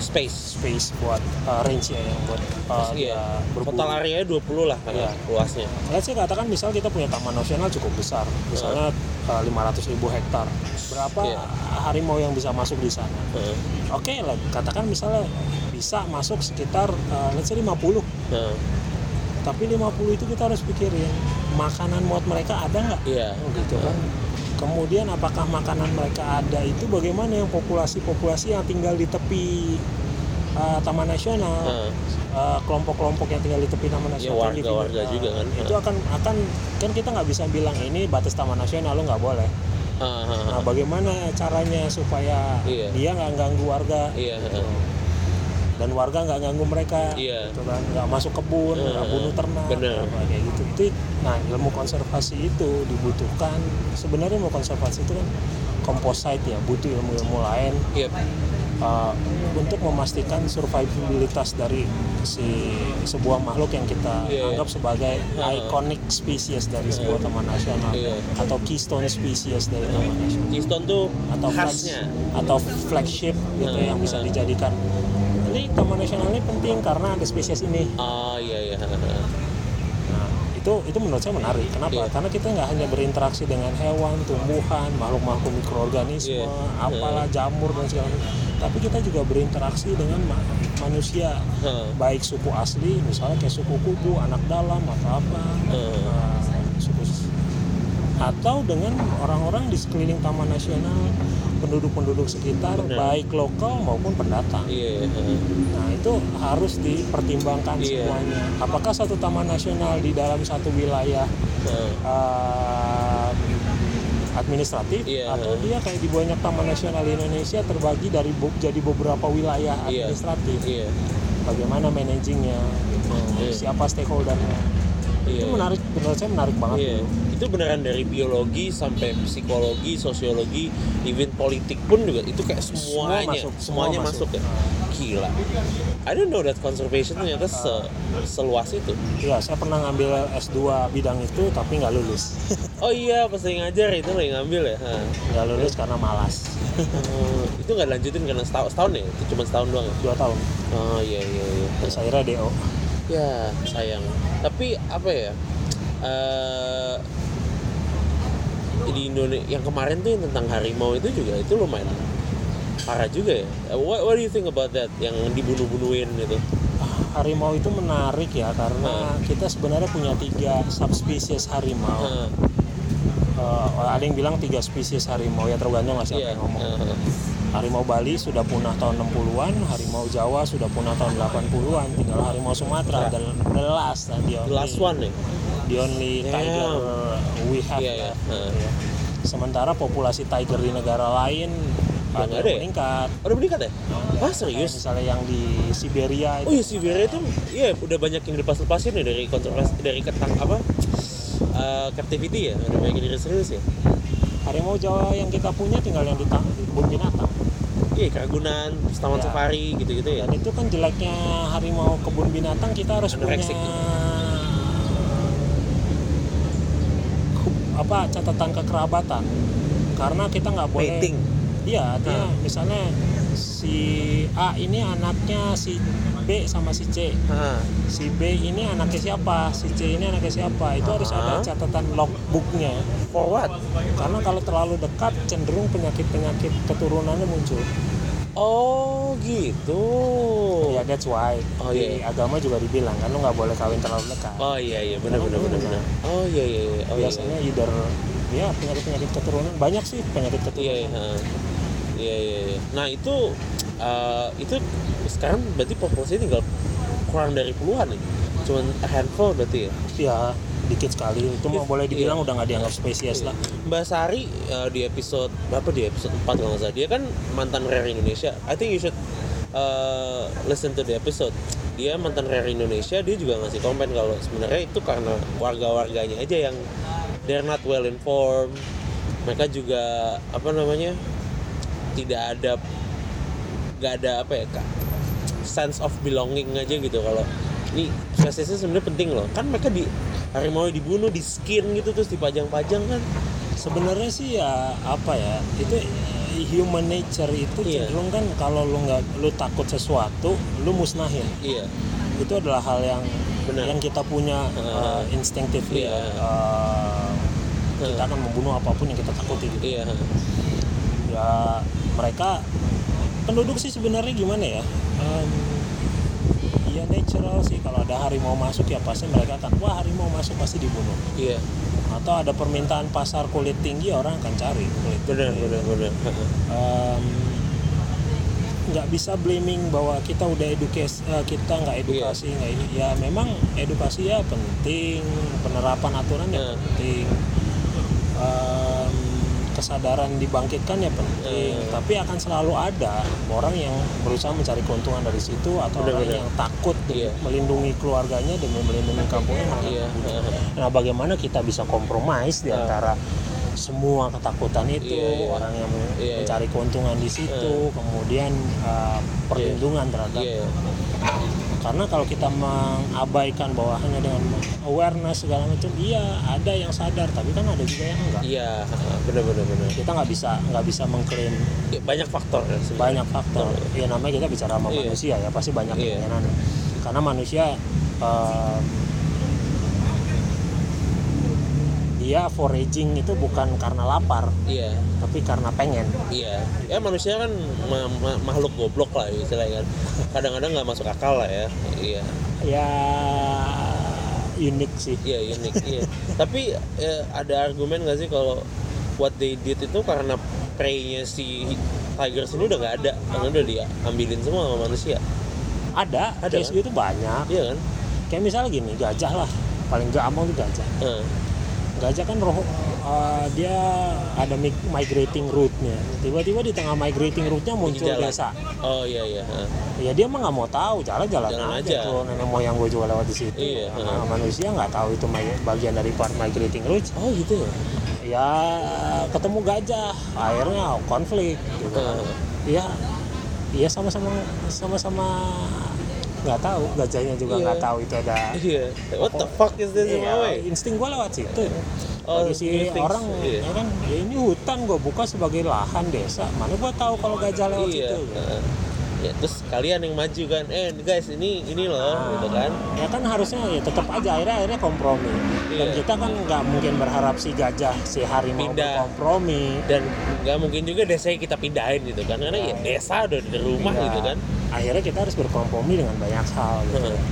Space. space buat uh, range ya yang buat uh, Iya. berburu. Total areanya 20 lah kan Iya. luasnya. Let's say katakan misal kita punya taman nasional cukup besar, misalnya uh, 500 ribu hektar. Berapa Iya. harimau yang bisa masuk di sana? Heeh. Oke lah, katakan misalnya bisa masuk sekitar uh, let's say 50. Heeh. Tapi 50 itu kita harus pikirin makanan buat mereka ada nggak? Iya. Gitu kan. Kemudian apakah makanan mereka ada itu bagaimana yang populasi-populasi yang tinggal di tepi uh, taman nasional? Heeh. uh, kelompok-kelompok yang tinggal di tepi taman Ya, nasional di warga-warga pinggir, juga uh, kan. itu akan akan kan kita nggak bisa bilang ini batas taman nasional lo nggak boleh Heeh, heeh. nah bagaimana caranya supaya Iya. dia nggak ganggu warga Iya, gitu. Dan warga nggak ganggu mereka Iya. gitu kan nggak masuk kebun nggak Heeh, bunuh ternak bener. apa kayak gitu itu nah ilmu konservasi itu dibutuhkan sebenarnya ilmu konservasi itu kan composite ya butuh ilmu-ilmu lain Iya. uh, untuk memastikan survivabilitas dari si sebuah makhluk yang kita Iya. anggap sebagai Heeh. iconic species dari sebuah taman nasional Iya. atau keystone species dari taman nasional Keystone tuh atau flag- khasnya. atau flagship gitu Heeh. yang bisa dijadikan ini taman nasional ini penting karena ada spesies ini Ah iya iya. nah itu itu menurut saya menarik kenapa Iya. karena kita nggak hanya berinteraksi dengan hewan tumbuhan makhluk-makhluk mikroorganisme Iya. apalah jamur dan segala macam tapi kita juga berinteraksi dengan ma- manusia Heeh. baik suku asli misalnya kayak suku kubu anak dalam atau apa Heeh. uh, suku atau dengan orang-orang di sekeliling taman nasional penduduk-penduduk sekitar Benar. baik lokal maupun pendatang Iya. heeh. nah itu harus dipertimbangkan Iya. semuanya apakah satu taman nasional di dalam satu wilayah Heeh. uh, administratif Iya. atau dia kayak di banyak taman nasional di Indonesia terbagi dari jadi beberapa wilayah Iya. administratif Iya. bagaimana managingnya gitu Iya. siapa stakeholdernya Iya. itu menarik menurut saya menarik banget Iya, itu beneran dari biologi sampai psikologi, sosiologi, even politik pun juga itu kayak Semua semuanya, masuk, semua semuanya masuk. masuk, ya. Gila. I don't know that conservation ternyata se seluas itu. Iya, saya pernah ngambil S2 bidang itu tapi nggak lulus. Oh iya, pas lagi ngajar itu lagi ngambil ya. Nggak lulus karena malas. Oh, itu nggak lanjutin karena setahun, setahun ya? Itu cuma setahun doang ya? Dua tahun. Oh iya iya iya. Terus akhirnya DO. Ya sayang. Tapi apa ya? eh di Indonesia yang kemarin tuh yang tentang harimau itu juga itu lumayan parah juga ya. What, what do you think about that? Yang dibunuh-bunuhin gitu? Harimau itu menarik ya karena kita sebenarnya punya tiga subspesies harimau. Heeh, Eh, ada yang bilang tiga spesies harimau ya tergantung lah siapa Iya. yang ngomong. heeh. Harimau Bali sudah punah tahun 60-an, harimau Jawa sudah punah tahun 80-an, tinggal harimau Sumatera the, the last the The last one nih. the only Damn. tiger we have Iya, iya. left, Heeh. ya. Sementara populasi tiger di negara lain Udah ada ya? meningkat. Oh, udah meningkat ya? Wah Kayak serius? misalnya yang di Siberia Oh itu iya Siberia itu iya udah banyak yang dilepas-lepasin nih dari konservasi dari ketang apa eh, captivity ya udah banyak yang serius ya harimau Jawa yang kita punya tinggal yang di, kebun binatang. Iya Keragunan Taman Ya. Safari gitu-gitu ya Dan itu kan jeleknya harimau kebun binatang kita harus Anoreksik. punya apa catatan kekerabatan karena kita nggak boleh Mating. iya artinya Ah. misalnya si A ini anaknya si B sama si C Hah. si B ini anaknya siapa si C ini anaknya siapa itu harus ada catatan logbooknya for what karena kalau terlalu dekat cenderung penyakit penyakit keturunannya muncul Oh gitu. ya that's why Oh, di iya. agama juga dibilang kan lu nggak boleh kawin terlalu dekat Oh iya iya benar benar benar benar. Oh iya iya iya. Oh iya. biasanya either ya penyakit penyakit keturunan banyak sih penyakit Iya keturunan iya. ha. Iya iya iya. Nah itu eh, itu sekarang berarti populasinya tinggal kurang dari puluhan nih. Cuman a handful berarti ya. ya dikit sekali itu mau Iya. boleh dibilang udah nggak dianggap spesies lah Mbak Sari eh, di episode berapa di episode 4 kalau nggak salah dia kan mantan rare Indonesia. I think you should uh, listen to the episode. Dia mantan rare Indonesia dia juga ngasih komen kalau sebenarnya itu karena warga-warganya aja yang they're not well informed. Mereka juga apa namanya tidak ada nggak ada apa ya kak sense of belonging aja gitu kalau ini spesiesnya sebenarnya penting loh kan mereka di harimau dibunuh di skin gitu terus dipajang-pajang kan sebenarnya sih ya apa ya itu human nature itu Iya. cenderung kan kalau lu nggak lu takut sesuatu lu musnahin iya itu adalah hal yang Benar. yang kita punya uh, instinctively Iya. ya. Uh, kita akan membunuh apa pun yang kita takuti gitu iya ya mereka penduduk sih sebenarnya gimana ya? Em, ya natural sih. Kalau ada harimau masuk ya pasti mereka akan wah harimau masuk pasti dibunuh. Iya. Atau ada permintaan pasar kulit tinggi orang akan cari kulit benar benar benar. Nggak bisa blaming bahwa kita udah edukasi kita nggak edukasi nggak ini. Ya memang edukasi ya penting penerapan aturan ya Nah. penting. Em, kesadaran dibangkitkan ya penting Hmm. tapi akan selalu ada orang yang berusaha mencari keuntungan dari situ atau orang Benar-benar. yang takut Iya. melindungi keluarganya demi melindungi kampungnya mereka iya Nah, bagaimana kita bisa kompromis di antara semua ketakutan itu, Iya, iya. orang yang Iya, iya. mencari keuntungan di situ, kemudian uh, perlindungan terhadap. iya Karena kalau kita mengabaikan bahwa hanya dengan awareness segala macam, iya ada yang sadar, tapi kan ada juga yang enggak. iya benar benar benar Kita nggak bisa nggak bisa mengklaim Ya, banyak faktor ya sebenarnya. banyak faktor. Ya namanya kita bicara sama Iya. manusia ya pasti banyak Iya. keinginan. Karena manusia um, dia foraging itu bukan karena lapar, iya tapi karena pengen. iya ya manusia kan ma- ma- makhluk goblok lah istilahnya kan kadang-kadang nggak masuk akal lah ya iya Ya unik sih. iya unik iya tapi eh, ada argumen nggak sih kalau what they did itu karena prey-nya si tigers ini udah nggak ada karena udah diambilin semua sama manusia Ada, Ada, case kan? gitu banyak. iya kan Kayak misalnya gini, gajah lah. Paling gampang tuh gajah. Heeh. Gajah kan roh uh, dia ada mig- migrating route-nya. Tiba-tiba di tengah migrating route-nya muncul jalan. desa. oh iya iya heeh. Ya dia mah nggak mau tahu, jalan-jalan Jalan aja. aja. Tuh nenek moyang gue juga lewat di situ. Iya, Nah, heeh. manusia nggak tahu itu bagian dari part migrating route. oh gitu ya Ya ketemu gajah, akhirnya konflik. Gitu. Iya, iya sama-sama sama-sama nggak tahu gajahnya juga nggak tahu itu ada iya what the fuck is this way insting gue lewat situ. Oh, Bagi si orang ya kan ya ini hutan gue buka sebagai lahan desa. Mana gue tahu kalau gajah lewat iya situ. heeh. ya terus kalian yang maju kan eh guys ini ini loh gitu kan Ya kan harusnya ya tetap aja akhirnya akhirnya kompromi. Dan Iya. kita kan nggak mungkin berharap si gajah si harimau Pindah. berkompromi. dan nggak mungkin juga desanya kita pindahin gitu kan karena ya desa udah di rumah Iya. gitu kan Akhirnya kita harus berkompromi dengan banyak hal gitu. Heeh.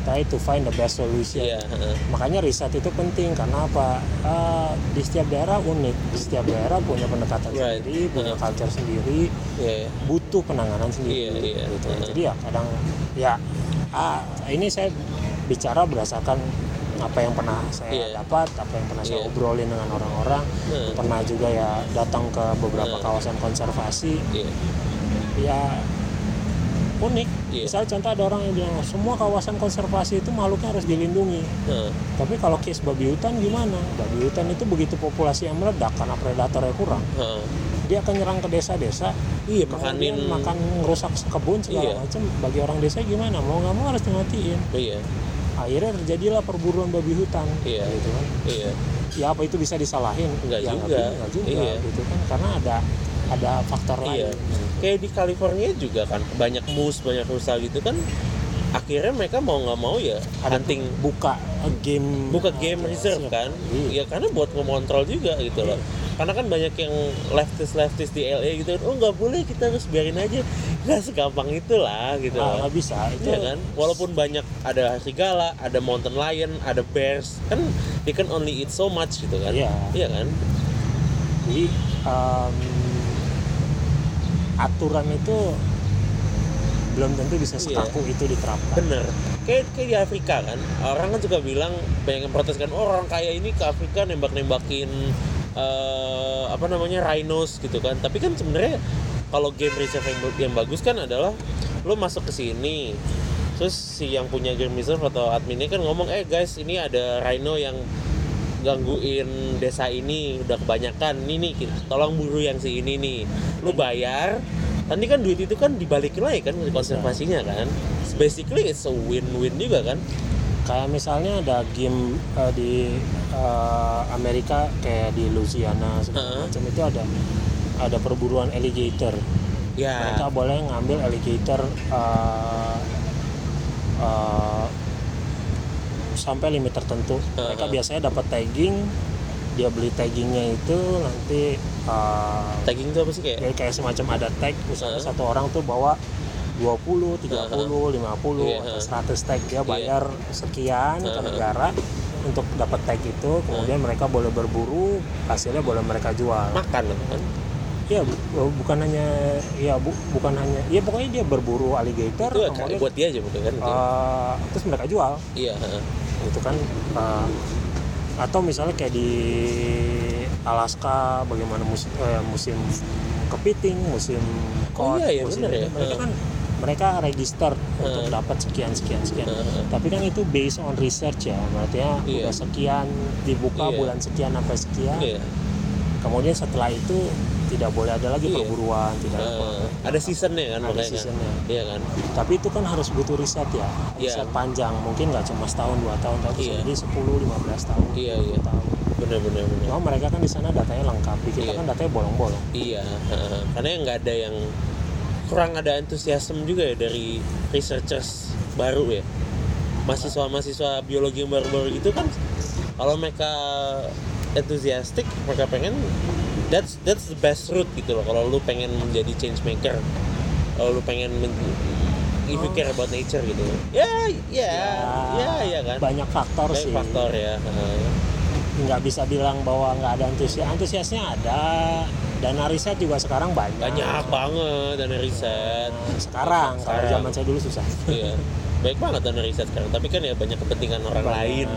Try to find the best solution. iya heeh. Makanya riset itu penting karena apa? Eh, di setiap daerah unik, di setiap daerah punya pendekatan Right. sendiri, punya Heeh. culture sendiri, iya iya. butuh penanganan sendiri. Iya, iya. gitu. Jadi ya kadang ya ah, ini saya bicara berdasarkan apa yang pernah saya Iya. dapat, apa yang pernah saya Iya. obrolin dengan orang-orang, Heeh. pernah juga ya datang ke beberapa Heeh. kawasan konservasi, iya ya unik. Iya. Misalnya contoh ada orang yang bilang semua kawasan konservasi itu makhluknya harus dilindungi. Heeh. Tapi kalau case babi hutan gimana? Babi hutan itu begitu populasi yang meledak karena predatornya kurang, Heeh. dia akan nyerang ke desa-desa. iya makanin makan ngerusak kebun segala Iya. macam. Bagi orang desa gimana? Mau nggak mau harus dimatiin. iya Akhirnya terjadilah perburuan babi hutan. Iya. Gitu kan. iya Ya apa itu bisa disalahin? Nggak ya, juga. Nggak juga. Iya. Gitu kan. Karena ada ada faktor iya. lain. kayak di California juga kan banyak moose banyak rusa gitu kan akhirnya mereka mau nggak mau ya Ada hunting. buka game. Buka game reserve kan. Iya. ya karena buat mengontrol juga gitu loh. Karena kan banyak yang leftis leftis di LA gitu. Oh nggak boleh kita harus biarin aja. Nggak segampang itulah gitu Nah, nggak bisa itu Iya kan? Walaupun banyak ada serigala ada mountain lion ada bears kan they can only eat so much gitu kan. Iya. iya kan? Jadi em, aturan itu belum tentu bisa Iya. sekaku itu diterapkan. Bener. Kayak kayak di Afrika kan orang kan juga bilang banyak yang protes kan oh, orang kaya ini ke Afrika nembak nembakin apa namanya rhinos gitu kan. Tapi kan sebenarnya kalau game reserve yang, yang bagus kan adalah lo masuk ke sini terus si yang punya game reserve atau adminnya kan ngomong eh guys ini ada rhino yang gangguin desa ini udah kebanyakan ini nih tolong buru yang si ini nih. Lu bayar nanti kan duit itu kan dibalikin lagi kan konservasinya kan. Basically it's a win-win juga kan. Kayak misalnya ada game eh, di eh, Amerika kayak di Louisiana segala Heeh. macam itu ada ada perburuan alligator. Ya. Mereka boleh ngambil alligator eh, eh, sampai limit tertentu mereka biasanya dapat tagging dia beli taggingnya itu nanti eh, tagging itu apa sih kayak jadi kayak semacam ada tag misalnya Heeh. satu orang tuh bawa 20, 30, 50 Iya, atau heeh. 100 tag dia Iya. bayar sekian ke Heeh. negara untuk dapat tag itu kemudian mereka boleh berburu hasilnya boleh mereka jual makan kan Iya, bu- bukan hanya ya bu, bukan hanya ya pokoknya dia berburu alligator itu kemudian buat dia aja mungkin kan eh, terus mereka jual iya heeh. Gitu kan eh, atau misalnya kayak di Alaska bagaimana musim eh, musim kepiting musim Oh cod, iya, iya, musim bener ya. mereka Heeh. kan mereka register untuk Heeh. dapat sekian sekian sekian Heeh. tapi kan itu based on research ya artinya Iya. udah sekian dibuka Iya. bulan sekian sampai sekian iya kemudian setelah itu tidak boleh ada lagi Iya. perburuan tidak apa ada seasonnya kan Ada kan seasonnya. iya kan tapi itu kan harus butuh riset ya Iya. riset panjang mungkin nggak cuma setahun dua tahun tapi Iya. jadi 10 15 tahun Iya, 20 iya. tahun bener bener bener cuma mereka kan di sana datanya lengkap di kita Iya. kan datanya bolong-bolong Iya, heeh. karena nggak ada yang kurang ada antusiasme juga ya dari researchers baru ya. Mahasiswa-mahasiswa biologi yang baru-baru gitu kan kalau mereka enthusiastic, mereka pengen that's that's the best route gitu loh. Kalau lu pengen menjadi change maker, kalau lu pengen men- if you care about nature gitu. Ya, ya, ya, ya kan. banyak faktor Banyak sih faktor ya. nggak bisa bilang bahwa nggak ada antusias antusiasnya ada dana riset juga sekarang banyak Banyak banget dana riset. Nah, sekarang kalau Sekarang. zaman saya dulu susah iya baik banget dana riset sekarang tapi kan ya banyak kepentingan orang Banyak. lain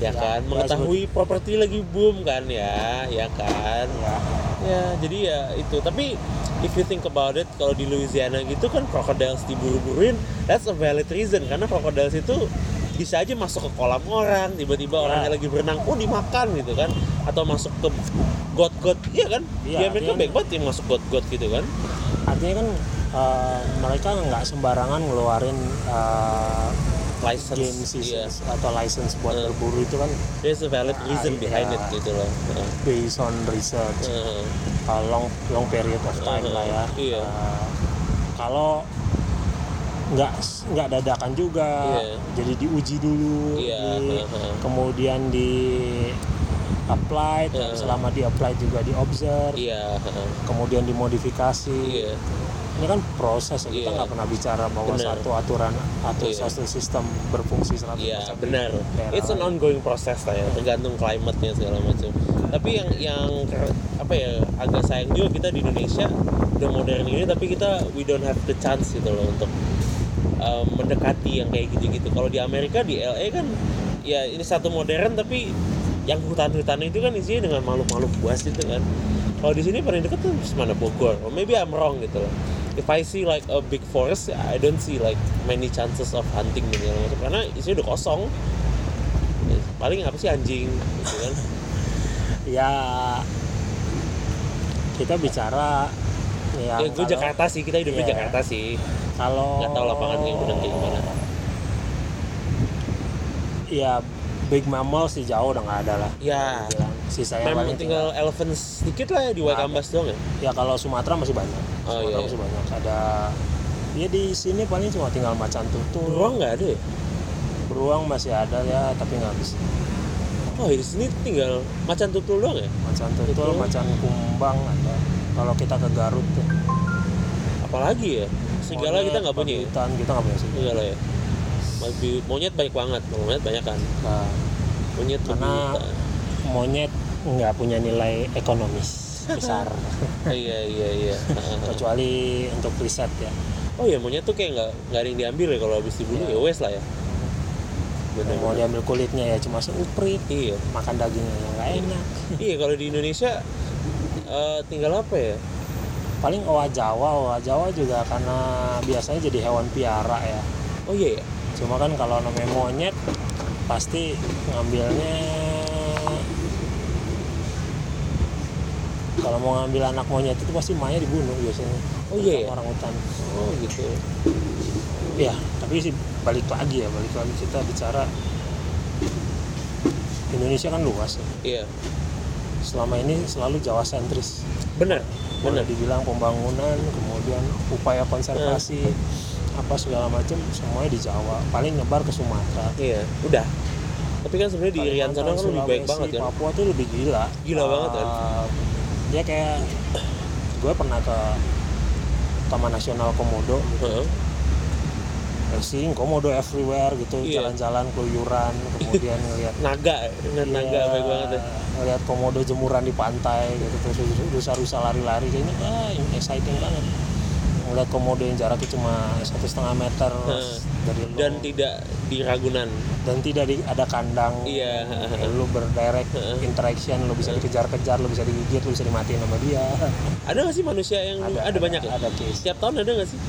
ya Ya, kan ya, mengetahui properti lagi boom kan ya ya kan? Ya ya jadi ya itu. Tapi if you think about it kalau di Louisiana gitu kan crocodiles diburu-buruin that's a valid reason. Karena crocodiles itu bisa aja masuk ke kolam orang tiba-tiba Ya. orangnya lagi berenang oh dimakan gitu kan? Atau masuk ke got-got iya kan? Iya, di Amerika artinya- baik banget yang masuk got-got gitu kan? Artinya kan eh, mereka nggak sembarangan ngeluarin eh, license game iya. seasons atau license buat Hmm. berburu itu kan there's a valid reason Ah, behind iya. it gitu loh Heeh. based on research Heeh. uh, long long period of time Uh-huh. lah ya. Iya. Uh, kalau nggak nggak dadakan juga, Iya. jadi diuji dulu, Iya, di- uh-huh. kemudian di apply, Uh-huh. selama di apply juga di observe, iya heeh. kemudian dimodifikasi. iya Ini kan proses ya, kita Iya. nggak pernah bicara bahwa Benar. satu aturan atau Iya. satu sistem berfungsi 100% Iya benar. It's an ongoing process lah ya, tergantung climate-nya segala macam. Tapi yang yang apa ya agak sayang juga kita di Indonesia udah modern ini tapi kita we don't have the chance gitu loh untuk um, mendekati yang kayak gitu-gitu. Kalau di Amerika di LA kan ya ini satu modern tapi yang hutan-hutan itu kan isinya dengan makhluk-makhluk buas itu kan. Kalau di sini paling dekat tuh mana Bogor. Or maybe I'm wrong gitu loh. If I see like a big forest, I don't see like many chances of hunting gitu segala macam. karena isinya udah kosong. Paling apa sih anjing gitu kan. Ya kita bicara ya, ya gue Jakarta sih, kita hidup di Iya. Jakarta sih. kalau Nggak tahu lapangan yang benar kayak gimana. ya big mammal sih jauh udah nggak ada lah Ya, Sisanya memang paling tinggal elephant sedikit lah ya di Waikambas doang ya. ya kalau Sumatera masih banyak Oh, Sumatera iya. masih banyak ada ya di sini paling cuma tinggal macan tutul Beruang nggak ada ya? beruang masih ada ya tapi nggak bisa Oh di sini tinggal macan tutul doang ya? macan tutul Tutul. macan kumbang ada kalau kita ke Garut tuh Apalagi ya? Monyet, kita nggak punya. ya? hutan kita nggak punya sih Serigala ya. Monyet banyak banget. Monyet banyak kan. Nah, Monyet Karena- monyet nggak punya nilai ekonomis besar iya iya iya. kecuali untuk riset ya oh iya monyet tuh kayak nggak nggak ada yang diambil ya kalau habis dibunuh Iya. ya wes lah ya. Bener, mau diambil kulitnya ya cuma seuprit Iya. makan dagingnya yang nggak enak Iya kalau di Indonesia eh, tinggal apa ya? paling owa jawa owa jawa juga karena biasanya jadi hewan piara ya Oh iya ya. cuma kan kalau namanya monyet pasti ngambilnya kalau mau ngambil anak monyet itu pasti emaknya dibunuh biasanya Oh iya Sama ya? orang hutan Oh gitu. ya tapi sih balik lagi ya balik lagi kita bicara Indonesia kan luas ya Iya. selama ini selalu Jawa sentris Benar. Benar. dibilang pembangunan kemudian upaya konservasi apa segala macam semuanya di Jawa paling nyebar ke Sumatera Iya. Udah. Tapi kan sebenarnya di Irian sana kan lebih baik banget kan. Papua tuh lebih gila Gila banget kan? Dia kayak gue pernah ke Taman Nasional Komodo gitu Heeh. racing komodo everywhere gitu Iya. jalan-jalan keluyuran kemudian ngeliat Naga, ngeliat naga Iya, baik banget ya. ngeliat komodo jemuran di pantai gitu terus rusa-rusa lari-lari kayaknya ah ini exciting banget ngeliat komodo yang jaraknya cuma satu setengah meter Heeh. dari lo Dan tidak di Ragunan. dan tidak di, ada kandang Iya. lu berdirect Heeh. interaction lu bisa dikejar-kejar lu bisa digigit lu bisa dimatiin sama dia Ada nggak sih manusia yang ada, banyak ya? ada case Setiap tahun ada nggak sih?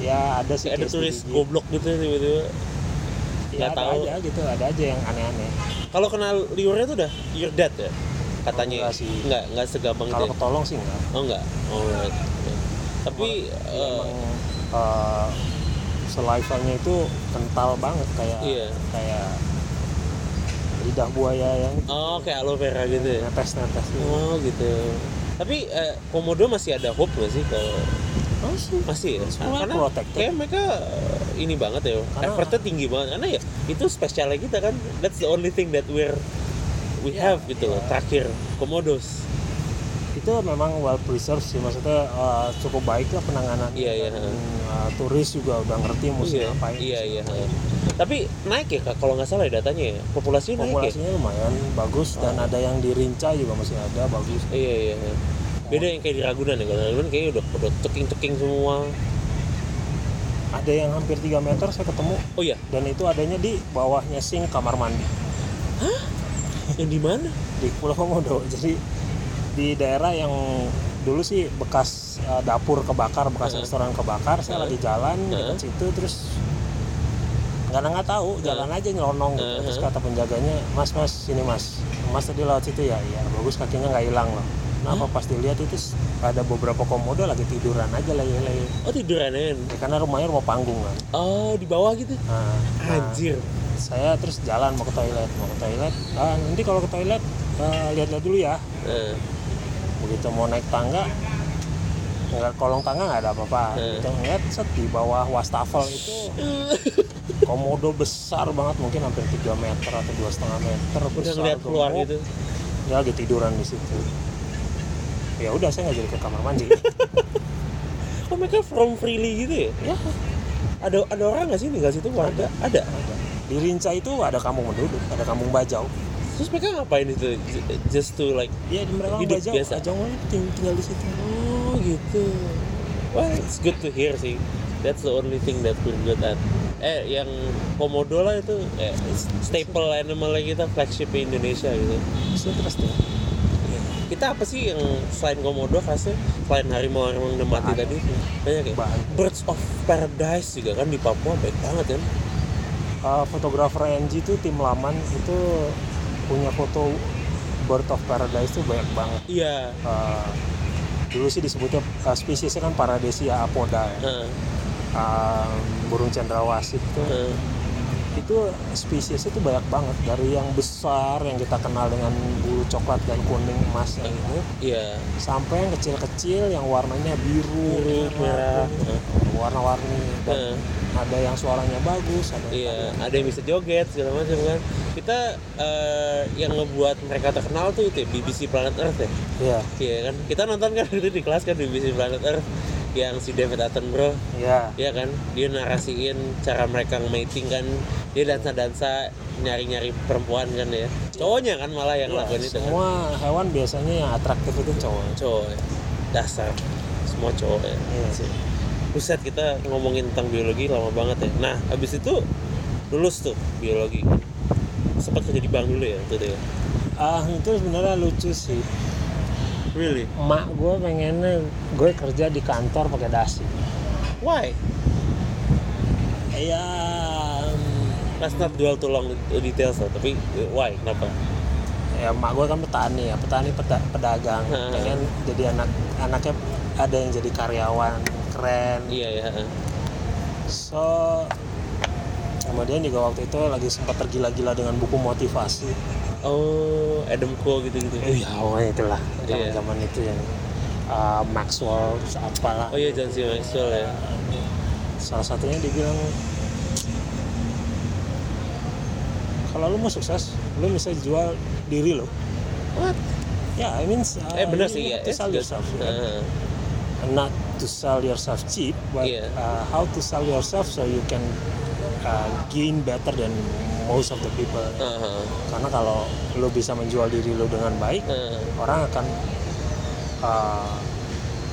ya ada sih ada turis digigit. goblok gitu tiba-tiba. ya, nggak ada tahu. aja gitu ada aja yang aneh-aneh Kalau kenal liurnya tuh udah you're dead ya? Katanya. Enggak sih. Enggak, enggak segampang kalau ya? ketolong sih enggak Oh enggak. Oh, right. Tapi eh, uh, salivanya itu kental banget kayak Iya. kayak lidah buaya yang oh kayak aloe vera gitu ya. netes netes Oh gitu. Tapi eh, komodo masih ada hope nggak sih kalau masih ya? Semua karena protected. kayak mereka eh, ini banget ya. Karena- Effortnya tinggi banget karena ya itu spesialnya kita kan. That's the only thing that we're we Iya, have gitu loh. Terakhir komodos. Itu memang well preserved sih maksudnya uh, cukup baik lah penanganan Iya, iya, uh, turis juga udah ngerti mesti Iya, ngapain iya, iya. Tapi naik ya Kak, kalau nggak salah ya datanya ya. Populasinya naik ya. populasinya lumayan bagus dan Oh. ada yang di Rinca juga masih ada bagus Iya iya. iya. Beda yang kayak di Ragunan ya. Kalau Ragunan kayaknya udah udah teking-teking semua. ada yang hampir 3 meter saya ketemu Oh iya, dan itu adanya di bawahnya sink kamar mandi yang di mana? di Pulau Komodo jadi di daerah yang dulu sih bekas uh, dapur kebakar bekas Heeh. restoran kebakar. Saya Heeh. lagi jalan Heeh. dekat situ terus nggak nggak tahu jalan aja nyelonong gitu. Terus kata penjaganya mas mas sini mas mas tadi lewat situ ya? Iya bagus kakinya nggak hilang loh. Kenapa pas dilihat itu ada beberapa komodo lagi tiduran aja lagi Oh tiduran ya? karena rumahnya rumah panggung kan. Oh di bawah gitu. nah, nah, Anjir. saya terus jalan mau ke toilet mau ke toilet. Ah, nanti kalau ke toilet eh, lihat-lihat dulu ya. Nah, begitu mau naik tangga nggak kolong tangga nggak ada apa-apa Hmm. kita ngeliat set di bawah wastafel itu komodo besar banget mungkin hampir 3 meter atau dua setengah meter udah besar, ngeliat keluar gemuk. gitu. dia lagi tiduran di situ ya udah saya nggak jadi ke kamar mandi Oh mereka from freely gitu ya? ya Ada ada orang nggak sih tinggal situ warga? Ada. ada di Rinca itu ada kampung penduduk ada kampung bajau Terus mereka ngapain itu? Just to like Iya di mereka Hidup bajau biasa. bajau ting- tinggal di situ Oh gitu. Well, it's good to hear sih. That's the only thing that we're good at. Eh, yang komodo lah itu eh, staple animalnya kita flagship Indonesia gitu. It's interesting Kita apa sih yang selain komodo khasnya selain harimau harimau yang udah mati Bahan. tadi banyak ya? bahan Birds of Paradise juga kan di Papua baik banget kan? Uh, fotografer NG itu tim Laman itu punya foto Bird of Paradise itu banyak banget. Iya. Uh, dulu sih disebutnya uh, spesiesnya kan Paradesia apoda ya. Heeh, Um, burung cendrawasih itu heeh. Itu spesies itu banyak banget dari yang besar yang kita kenal dengan bulu coklat dan kuning emasnya itu iya sampai yang kecil-kecil yang warnanya biru, Biru, merah. kuning, warna-warni dan ada yang suaranya bagus ada yang Iya, ada yang bisa joget segala macam kan. Kita eh, yang ngebuat mereka terkenal tuh itu ya, BBC Planet Earth ya. iya Iya kan. Kita nonton kan itu di kelas kan BBC Planet Earth yang si David Attenborough iya Iya kan, dia narasiin cara mereka mating kan, dia dansa-dansa nyari-nyari perempuan kan ya. Cowoknya kan malah yang Iya, lakuin itu kan. semua hewan biasanya yang atraktif itu cowok Cowok ya. Dasar semua cowok ya. Sih. Buset kita ngomongin tentang biologi lama banget ya. Nah, habis itu lulus tuh biologi. Sempat kerja di bank dulu ya waktu itu ya. ah itu sebenarnya lucu sih Really? emak gue pengennya gue kerja di kantor pakai dasi Why? ya Let's not dwell too long details lah, tapi uh, why? Kenapa? ya emak gue kan petani ya petani peda- pedagang Hmm. pengen jadi anak anaknya ada yang jadi karyawan keren Iya ya. heeh. so kemudian juga waktu itu lagi sempat tergila-gila dengan buku motivasi Oh, Adam Cole gitu-gitu. iya pokoknya itulah Iya. zaman-zaman itu yang uh, Maxwell apalah Oh iya John C. Maxwell ya. salah satunya dia bilang kalau lu mau sukses lu bisa jual diri lo What? ya I mean uh, Eh bener you sih ya. to sell yourself Heeh. not to sell yourself cheap but Iya. uh, how to sell yourself so you can uh, gain better than most of the people Heeh. karena kalau lu bisa menjual diri lu dengan baik Heeh. orang akan uh,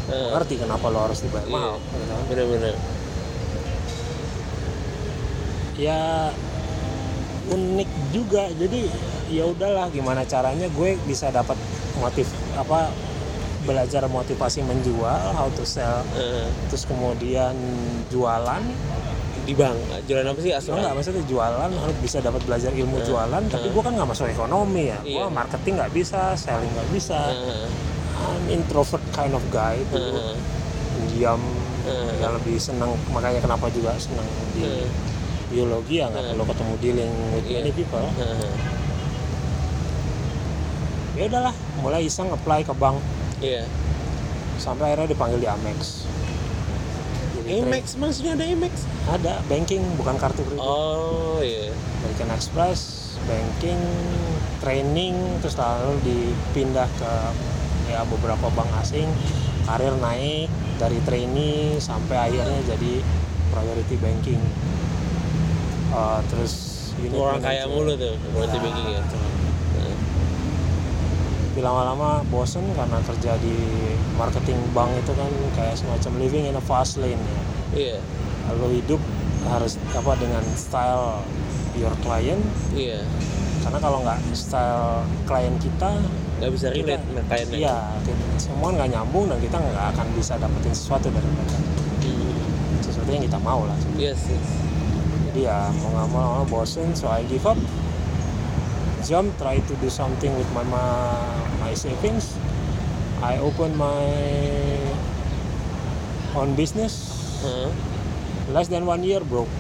Heeh. ngerti kenapa lo harus dibayar Iya. mahal gitu kan. Bener-bener. ya unik juga jadi ya udahlah gimana caranya gue bisa dapat motif apa belajar motivasi menjual how to sell Heeh. terus kemudian jualan Di bank. Jualan apa sih Lo asuran? nggak maksudnya jualan harus bisa dapat belajar ilmu Eh, jualan tapi eh. gue kan nggak masuk ekonomi ya gue Iya. marketing nggak bisa selling nggak bisa Heeh. I'm introvert kind of guy dulu Heeh. diam Heeh. yang lebih senang makanya kenapa juga senang di biologi ya nggak perlu ketemu dealing with Iya. many people ya udahlah mulai iseng apply ke bank Iya. sampai akhirnya dipanggil di Amex Amex maksudnya ada Amex? ada banking bukan kartu kredit Oh iya. American Express banking training terus lalu dipindah ke ya beberapa bank asing karir naik dari trainee sampai akhirnya jadi priority banking Eh, terus unit Orang kaya mulu tuh, berarti Nah, banking ya. betul. Tapi lama-lama bosen karena kerja di marketing bank itu kan kayak semacam living in a fast lane ya. Iya. Lo hidup harus apa dengan style your client Iya. karena kalau nggak style klien kita Gak bisa relate sama kliennya. iya kita- semua nggak nyambung dan kita nggak akan bisa dapetin sesuatu dari mereka Hmm. sesuatu yang kita mau lah Yes, yes. jadi ya mau nggak mau bosen so I give up jump try to do something with my my, my savings I open my own business Heeh. less than one year broke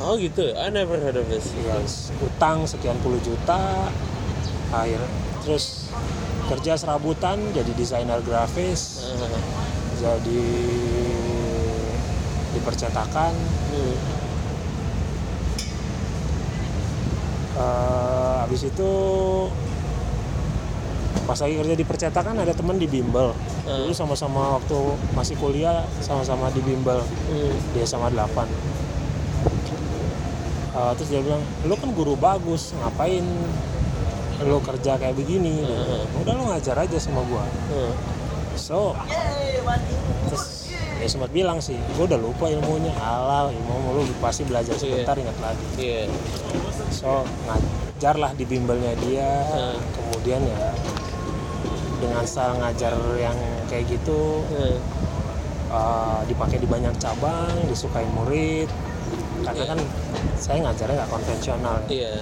Oh gitu, I never heard of this. yes utang sekian puluh juta akhir terus kerja serabutan jadi desainer grafis Heeh. jadi di percetakan Hmm. Eh, habis itu pas lagi kerja di percetakan ada teman di bimbel Hmm. dulu sama-sama waktu masih kuliah sama-sama di bimbel Hmm. dia sama 8 Eh, terus dia bilang lu kan guru bagus ngapain lu kerja kayak begini Hmm. udah lu ngajar aja sama gua Hmm. so terus dia sempat bilang sih gua udah lupa ilmunya halal ilmu lu pasti belajar sebentar ingat lagi Iya. so ngajarlah di bimbelnya dia Hmm. kemudian ya dengan style ngajar yang kayak gitu Hmm. uh, dipakai di banyak cabang disukai murid karena Iya. kan saya ngajarnya nggak konvensional ya. Iya.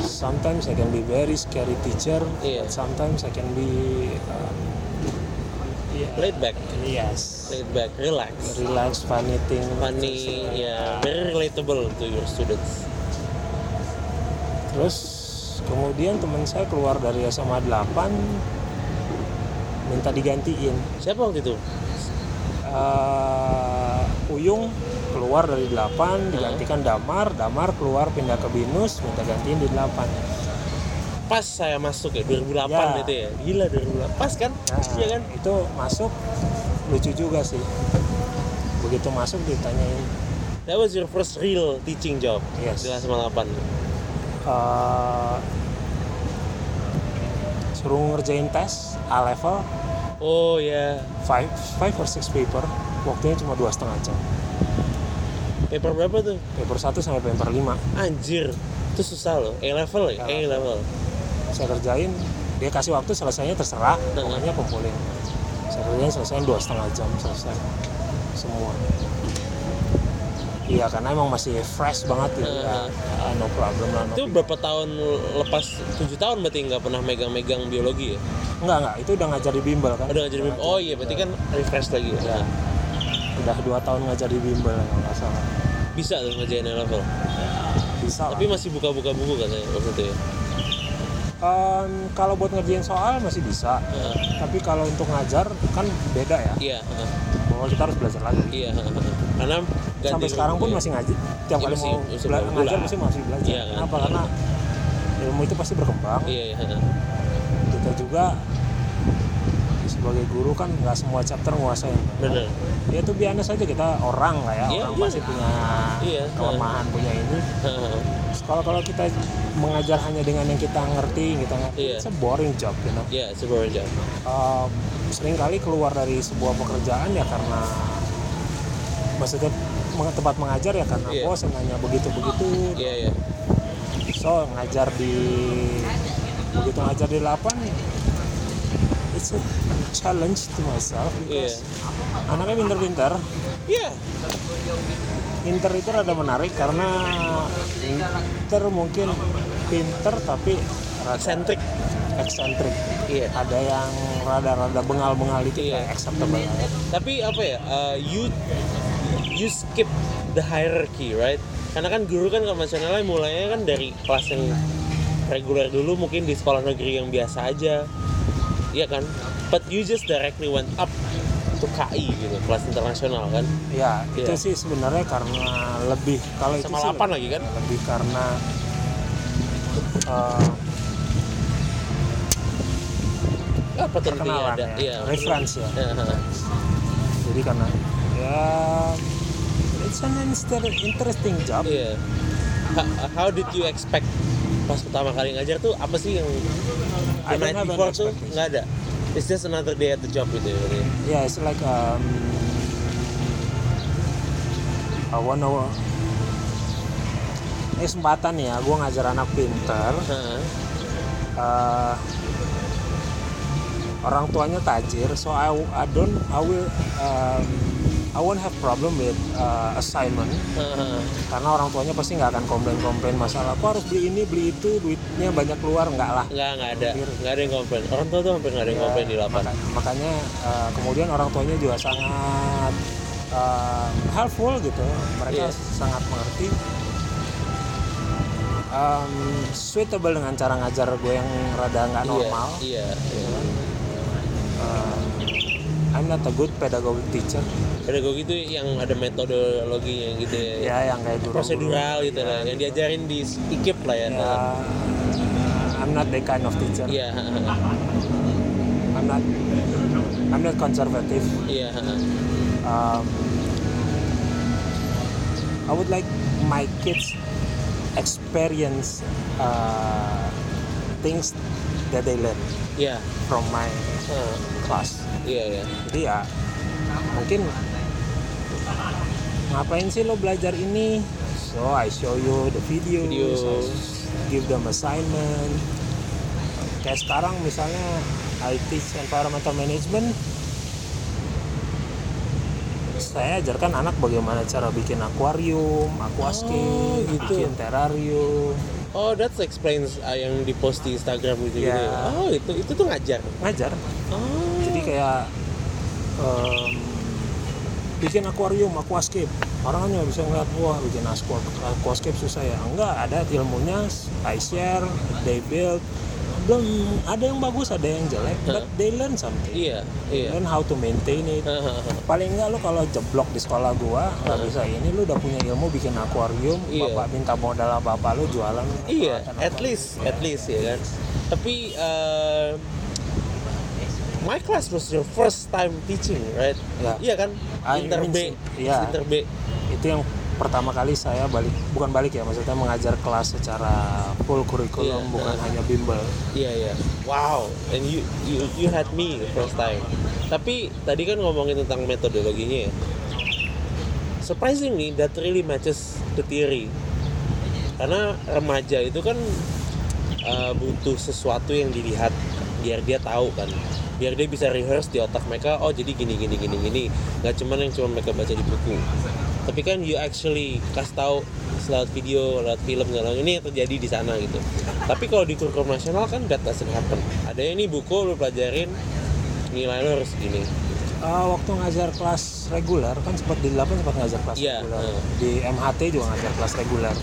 sometimes I can be very scary teacher Iya. but sometimes I can be uh, Iya. laid back. Yes. Laid back relax. Relax funny thing. Funny ya very relatable to your students. Terus kemudian teman saya keluar dari SMA 8 minta digantiin. Siapa waktu itu? Eh, Uyung keluar dari 8 digantikan Damar Damar keluar pindah ke Binus minta gantiin di 8 pas saya masuk ya 2008 Ya. itu ya? Gila 2008 pas kan? Nah, iya kan? itu masuk lucu juga sih. Begitu masuk ditanyain. That was your first real teaching job? Yes. di kelas 8 eh, suruh ngerjain tes A level. Oh ya 5 5 or 6 paper. Waktunya cuma dua setengah jam. Paper berapa tuh? Paper 1 sampai paper 5 anjir itu susah loh. A level ya? A level saya kerjain dia kasih waktu selesainya terserah pokoknya kumpulin. Saya kerjain selesai dua setengah jam selesai semua. Iya karena emang masih fresh banget ya. Heeh. Ah, no problem lah no itu berapa tahun lepas? 7 tahun berarti nggak pernah megang-megang biologi ya? Enggak enggak itu udah ngajar di bimbel kan? Udah ngajar bim oh iya berarti kan refresh lagi ya? Ya udah dua tahun ngajar di bimbel nggak salah. Bisa tuh ngerjain A level? Bisa lah. Tapi masih buka-buka buku katanya waktu itu ya Em, kalau buat ngerjain soal masih bisa Heeh. tapi kalau untuk ngajar kan beda ya iya heeh. bahwa kita harus belajar lagi iya heeh. karena ganti sampai sekarang pun guru ya. masih ngaji tiap Iya, kali masih- mau masih bela- ngajar pasti masih belajar Iya, kan? kenapa karena ilmu itu pasti berkembang iya iya kita juga sebagai guru kan nggak semua chapter nguasain bener. Ya tuh biasa saja kita orang lah ya Iya, orang iya. pasti punya Iya, kelemahan punya ini. Kalau kalau kita mengajar hanya dengan yang kita ngerti kita ngerti Iya. it's a boring job you know. Iya it's a boring job. Uh, sering kali keluar dari sebuah pekerjaan ya karena maksudnya tempat mengajar ya karena Iya. bosan nanya begitu begitu iya iya. So ngajar di begitu ngajar di 8 it's a challenge to myself because anaknya pinter-pinter. Iya. Inter itu rada menarik karena Inter mungkin pinter tapi rada Eccentric. eksentrik iya. Ada yang rada-rada bengal-bengal itu kayak acceptable. Tapi apa ya uh, you you skip the hierarchy right? Karena kan guru kan konvensionalnya mulainya kan dari kelas yang reguler dulu mungkin di sekolah negeri yang biasa aja. Iya kan but you just directly went up to KI gitu kelas internasional kan Ya, itu Iya. sih sebenarnya karena lebih kalau itu sama sih 8 lagi kan lebih karena eh, apa tuh perkenalan ada ya, iya reference ya. Heeh. Jadi karena ya it's an inter- interesting job. Iya. Ha- How did you expect pas pertama kali ngajar tuh apa sih yang I don't have an tuh nggak ada? It's just another day at the job gitu ya. berarti. Ya, it's like um, I wanna ini kesempatan ya, gue ngajar anak pinter. Heeh. eh, orang tuanya tajir, so I, I don't I will um, I won't have problem with uh, assignment Heeh. karena orang tuanya pasti nggak akan komplain-komplain masalah aku harus beli ini beli itu duitnya banyak keluar nggak lah Nggak nggak ada nggak ada yang komplain. Orang tua tuh hampir nggak ada yang Ya, komplain di lapan. maka- makanya uh, kemudian orang tuanya juga sangat uh, helpful gitu mereka Iya. sangat mengerti um, suitable dengan cara ngajar gue yang rada nggak normal Iya. iya. Uh, I'm not a good pedagogic teacher Pedagogi itu yang ada metodologinya gitu ya. ya yang kayak guru Prosedural gitu lah. Yang diajarin di IKIP lah ya. ya I'm not that kind of teacher Iya. I'm not I'm not conservative Iya. um, I would like my kids experience uh, things that they learn Iya. from my Class. Iya iya. Jadi ya mungkin ngapain sih lo belajar ini? So I show you the videos, Videos. Give them assignment. Kayak sekarang misalnya I teach environmental management. Saya ajarkan anak bagaimana cara bikin akuarium, aquascape, Oh, gitu. bikin terrarium, Oh, that explains uh, yang di post di Instagram gitu gitu. Iya. Oh, itu itu tuh ngajar. ngajar. Oh. Jadi kayak em, bikin akuarium aquascape orang nggak bisa ngeliat wah bikin aqua- aquascape susah ya enggak ada ilmunya I share they build belum ada yang bagus ada yang jelek but they learn something Iya, iya. learn how to maintain it paling enggak lu kalau jeblok di sekolah gua nggak bisa ini lu udah punya ilmu bikin akuarium Iya. bapak minta modal bapak lu jualan Iya, peralatan at least, at least ya kan. Tapi uh, my class was your first time teaching, right? Ya. Iya kan? Ah, Inter B, sih, iya. Inter B. itu yang pertama kali saya balik bukan balik ya maksudnya mengajar kelas secara full kurikulum Iya, bukan nah. hanya bimbel Iya iya. Wow. And you you you had me the first time. Tapi tadi kan ngomongin tentang metodologinya ya. Surprisingly that really matches the theory. Karena remaja itu kan uh, butuh sesuatu yang dilihat biar dia tahu kan. Biar dia bisa rehearse di otak mereka. Oh jadi gini gini gini gini. Nggak cuman yang cuma mereka baca di buku. Tapi kan you actually kasih tahu lewat video, lewat film, lewat ini yang terjadi di sana gitu. Tapi kalau di kurikulum nasional kan that doesn't happen. Ada ini buku lu pelajarin nilai lu harus gini. Eh, waktu ngajar kelas reguler kan sempat di 8 sempat ngajar kelas Iya, reguler eh. di MHT juga ngajar kelas reguler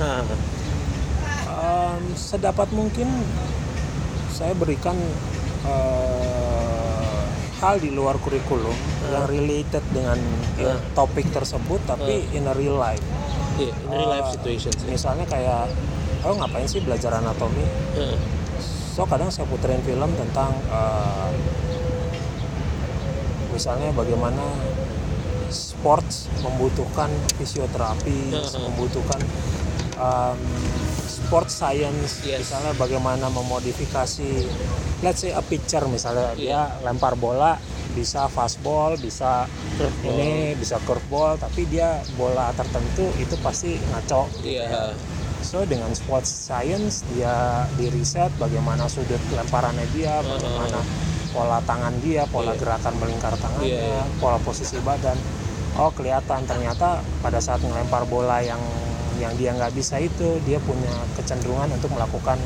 Em, sedapat mungkin saya berikan eh, hal di luar kurikulum yang related dengan Hmm. topik tersebut tapi in a real life Iya, in real life Eh, situations. ya. misalnya kayak oh ngapain sih belajar anatomi Heeh. so kadang saya puterin film tentang eh, misalnya bagaimana sports membutuhkan fisioterapi Mhm. membutuhkan um, sport science Yes. misalnya bagaimana memodifikasi let's say a pitcher misalnya Iya. dia lempar bola bisa fastball bisa Curveball. ini bisa curveball tapi dia bola tertentu itu pasti ngaco gitu Iya. ya. So dengan sports science dia di riset bagaimana sudut lemparannya dia, Uh-huh. bagaimana pola tangan dia, pola Iya. gerakan melingkar tangannya, Iya, iya. pola posisi badan. Oh kelihatan ternyata pada saat melempar bola yang yang dia nggak bisa itu dia punya kecenderungan untuk melakukan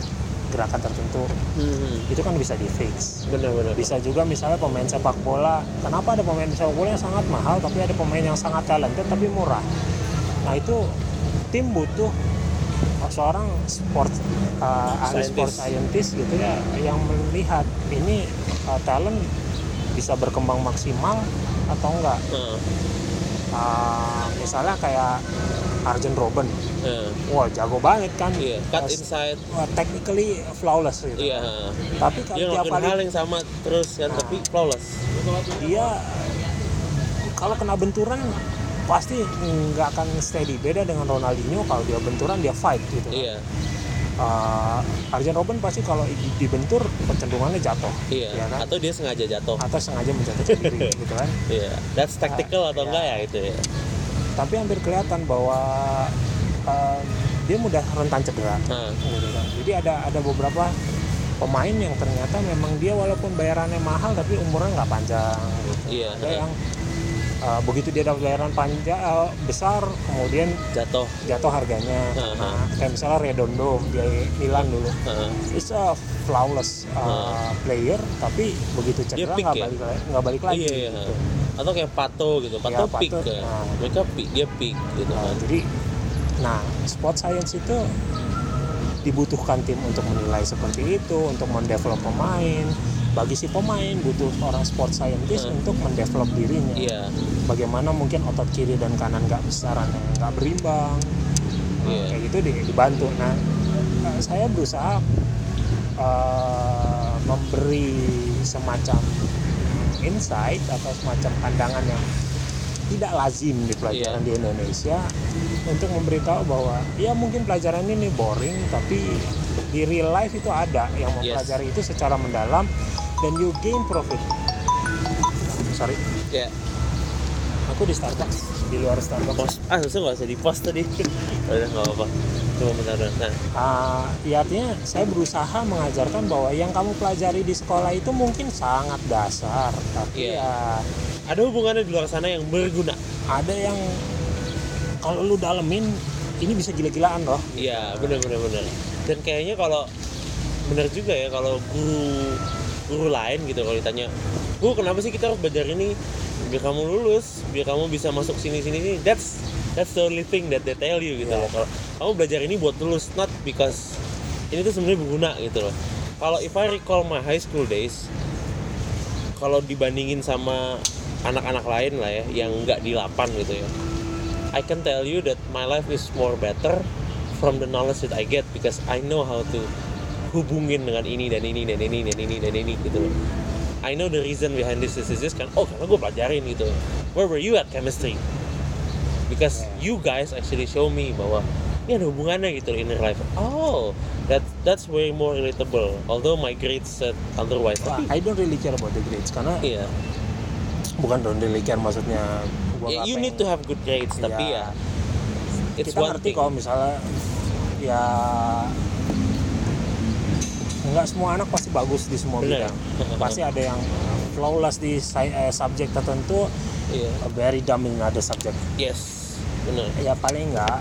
gerakan tertentu. Mhm. Itu kan bisa di fix. Benar-benar. Bisa juga misalnya pemain sepak bola. Kenapa ada pemain sepak bola yang sangat mahal tapi ada pemain yang sangat talented tapi murah. Nah itu tim butuh seorang sport uh, ahli sport scientist gitu ya yang melihat ini uh, talent bisa berkembang maksimal atau enggak. Heeh. Uh, misalnya kayak Arjen Robben, Heeh. wah jago banget kan. Iya, cut Uh, inside. uh, technically flawless gitu. Iya. heeh. Tapi kalau Dia tiap kali hal yang sama terus kan, Nah. tapi flawless. dia kalau kena benturan pasti nggak akan steady beda dengan Ronaldinho kalau dia benturan dia fight gitu kan. Iya. Uh, Arjen Robben pasti kalau di- dibentur kecenderungannya jatuh Iya. ya kan Atau dia sengaja jatuh. atau sengaja menjatuhkan diri gitu kan Iya. That's tactical atau iya. enggak ya itu ya. Tapi hampir kelihatan bahwa uh, dia mudah rentan cedera gitu kan. jadi ada ada beberapa pemain yang ternyata memang dia walaupun bayarannya mahal tapi umurnya nggak panjang gitu Iya. ada yang uh, begitu dia dapat bayaran panjang uh, besar kemudian jatuh. jatuh harganya Aha. nah, kayak misalnya Redondo di Milan dulu Heeh. it's a flawless uh, player tapi begitu Dia cedera nggak ya? balik lagi nggak balik lagi Iya, iya. gitu. Atau kayak Pato gitu. Pato Iya, peak Pato. Nah. Mereka peak, dia peak gitu Nah, kan. jadi nah sport science itu dibutuhkan tim untuk menilai seperti itu untuk mendevelop pemain bagi si pemain butuh orang sport scientist Hmm. untuk mendevelop dirinya Iya. bagaimana mungkin otot kiri dan kanan nggak besarannya nggak berimbang Nah, Iya. kayak gitu di- dibantu nah eh, saya berusaha eh, memberi semacam insight atau semacam pandangan yang tidak lazim di pelajaran Iya. di Indonesia untuk memberitahu bahwa ya mungkin pelajaran ini boring tapi di real life itu ada yang Yes. mempelajari itu secara mendalam dan you gain profit sorry Ya. aku di Starbucks di luar Starbucks Post. Ah, harusnya nggak usah di post tadi. Udah nggak apa-apa. Cuma bentar. Nah, Ah, ya artinya saya berusaha mengajarkan bahwa yang kamu pelajari di sekolah itu mungkin sangat dasar tapi Iya. ya ada hubungannya di luar sana yang berguna. ada yang kalau lu dalemin ini bisa gila-gilaan loh Iya, benar benar benar. Dan kayaknya kalau benar juga ya kalau guru guru lain gitu kalau ditanya bu kenapa sih kita harus belajar ini? Biar kamu lulus biar kamu bisa masuk sini sini sini. That's that's the only thing that they tell you gitu. Yeah. loh kalau kamu belajar ini buat lulus not because ini tuh sebenarnya berguna gitu loh. Kalau if I recall my high school days kalau dibandingin sama anak-anak lain lah ya yang nggak di lapan gitu ya I can tell you that my life is more better from the knowledge that I get because I know how to hubungin dengan ini dan ini dan ini dan ini dan ini gitu loh. I know the reason behind this this, this, this kan oh karena gue pelajarin gitu. Where were you at chemistry? Because you guys actually show me bahwa ini ada hubungannya gitu loh in your life. Oh that that's way more relatable. Although my grades said otherwise tapi I don't really care about the grades karena iya. bukan don't really care maksudnya Yeah, you need to have good grades tapi Iya. ya it's kita one ngerti thing. kalau misalnya ya nggak semua anak pasti bagus di semua Bener. bidang. Pasti ada yang flawless di eh, subjek tertentu. Iya. Very dumb in other subject yes. Benar ya paling nggak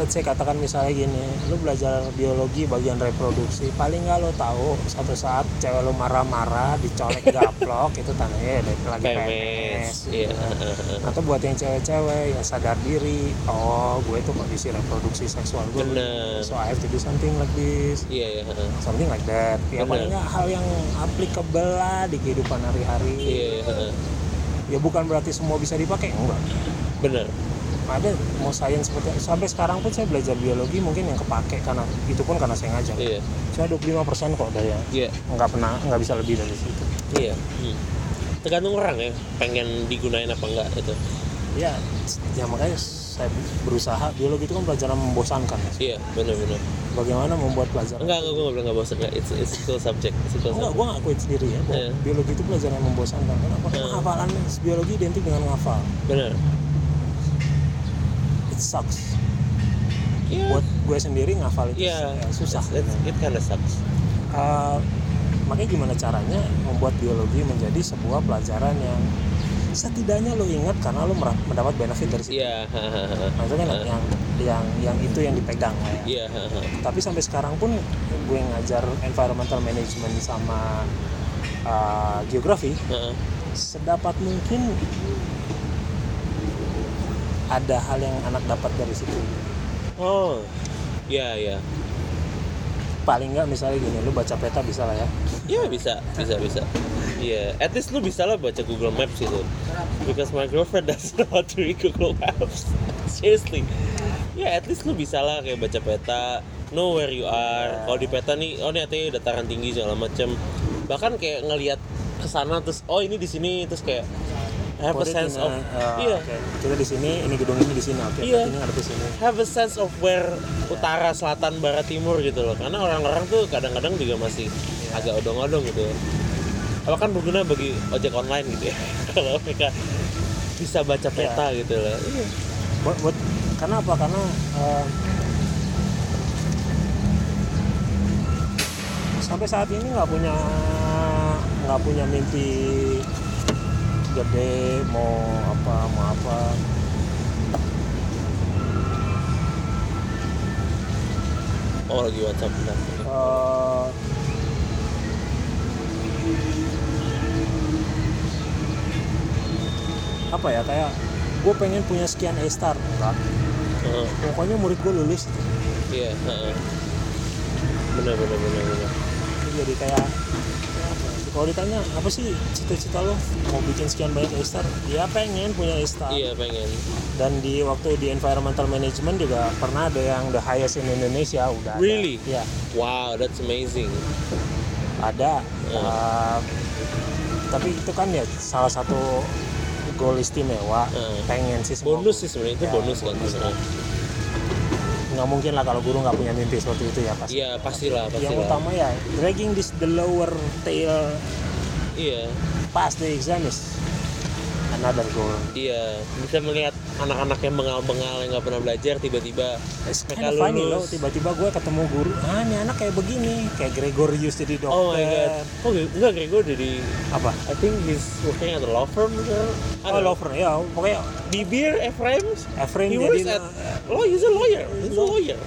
let's say katakan misalnya gini lu belajar biologi bagian reproduksi paling nggak lo tahu satu saat cewek lu marah-marah dicolek gaplok itu tandanya ya lagi PMS PMS iya. atau buat yang cewek-cewek ya sadar diri oh gue tuh kondisi reproduksi seksual gue Bener. so I have to do something like this. Iya iya something like that. Ya Bener. paling nggak hal yang applicable lah di kehidupan hari-hari. Iya iya ya bukan berarti semua bisa dipakai enggak. Benar ada mau sains seperti sampai sekarang pun saya belajar biologi mungkin yang kepake karena itu pun karena saya ngajar. Iya. Cuma 25% kok dari iya. nggak pernah nggak bisa lebih dari situ. Iya. Hmm. tergantung orang ya pengen digunain apa enggak itu. Ya ya makanya saya berusaha. Biologi itu kan pelajaran membosankan. Ya. iya benar benar bagaimana membuat pelajaran? Enggak enggak gue nggak bilang nggak bosan enggak. It's it's cool subject it's cool enggak gue ngakuin sendiri ya. Iya. biologi itu pelajaran yang membosankan. Kenapa karena Iya. hafalan biologi identik dengan ngafal benar sucks iya buat gue sendiri ngafal itu iya ya, susah It's- it's- it kinda sucks Uh, makanya gimana caranya membuat biologi menjadi sebuah pelajaran yang setidaknya lo ingat karena lo mendapat benefit dari situ. iya. Nah, itu kan yang yang yang itu yang dipegang lah ya. hahaha. Tapi sampai sekarang pun gue ngajar environmental management sama uh, geografi Heeh. sedapat mungkin ada hal yang anak dapat dari situ. oh iya iya Paling nggak misalnya gini, lu baca peta bisa lah ya. Iya bisa, bisa, bisa. Iya, at least lu bisa lah baca Google Maps gitu. Because my girlfriend doesn't know how to read Google Maps. Seriously. Ya, at least lu bisa lah kayak baca peta, know where you are. Kalau di peta nih, oh ini artinya dataran tinggi segala macem. Bahkan kayak ngelihat ke sana terus, oh ini di sini terus kayak have a sense of uh, iya, oke. Kita di sini, ini gedung ini di sini, oke. Iya. Ini ada di sini. have a sense of where utara, selatan, barat, timur gitu loh. Karena orang-orang tuh kadang-kadang juga masih agak odong-odong gitu. Apa kan berguna bagi ojek online gitu ya. Kalau mereka bisa baca peta gitu loh. Iya. Buat, buat karena apa? Karena uh, sampai saat ini nggak punya nggak punya mimpi gede mau apa mau apa Oh lagi WhatsApp bentar. Eh, apa ya kayak gue pengen punya sekian A star enggak Heeh. pokoknya murid gue lulus. Iya, heeh. Benar benar benar benar. jadi kayak ya ya, kalau ditanya apa sih cita-cita lo mau bikin sekian banyak A star ya pengen punya A star Iya pengen. dan di waktu di environmental management juga pernah ada yang the highest in Indonesia udah ada. Really? ya Wow, that's amazing. ada Hmm. Uh, tapi itu kan ya salah satu goal istimewa Hmm. pengen sih semua Bonus sih sebenarnya itu Ya, bonus kan. bonus. Nggak mungkin lah kalau guru nggak punya mimpi seperti itu ya pasti Iya pastilah yang pastilah. utama ya dragging this the lower tail Iya. past the exam is another goal Iya, bisa melihat anak-anak yang bengal-bengal yang nggak pernah belajar tiba-tiba kind of funny lulus. loh tiba-tiba gue ketemu guru ah ini anak kayak begini kayak Gregorius jadi dokter Oh my god. Oh enggak Gregor jadi apa I think he's working at a law firm oh know. lover ya pokoknya Bibir Ephraim Ephraim he jadi at Oh, he's a lawyer. He's a lawyer.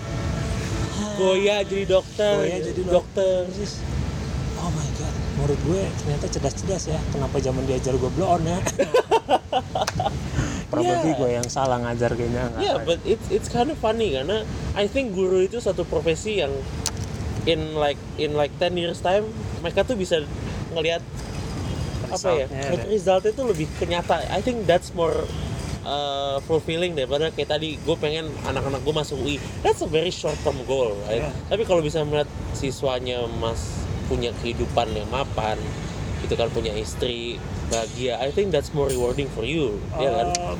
Goya jadi dokter Goya jadi dokter Persis. Oh my god, menurut gue ternyata cerdas-cerdas ya. Kenapa zaman diajar gue blow on ya? Probably Yeah. gue yang salah ngajar kayaknya. nggak Yeah, but it's it's kind of funny karena I think guru itu satu profesi yang in like in like 10 years time mereka tuh bisa ngelihat apa ya ada. resultnya itu lebih kenyata I think that's more uh, fulfilling daripada kayak tadi gue pengen anak-anak gue masuk UI that's a very short term goal right Yeah. tapi kalau bisa melihat siswanya mas punya kehidupan yang mapan itu kan punya istri bahagia I think that's more rewarding for you ya kan Um,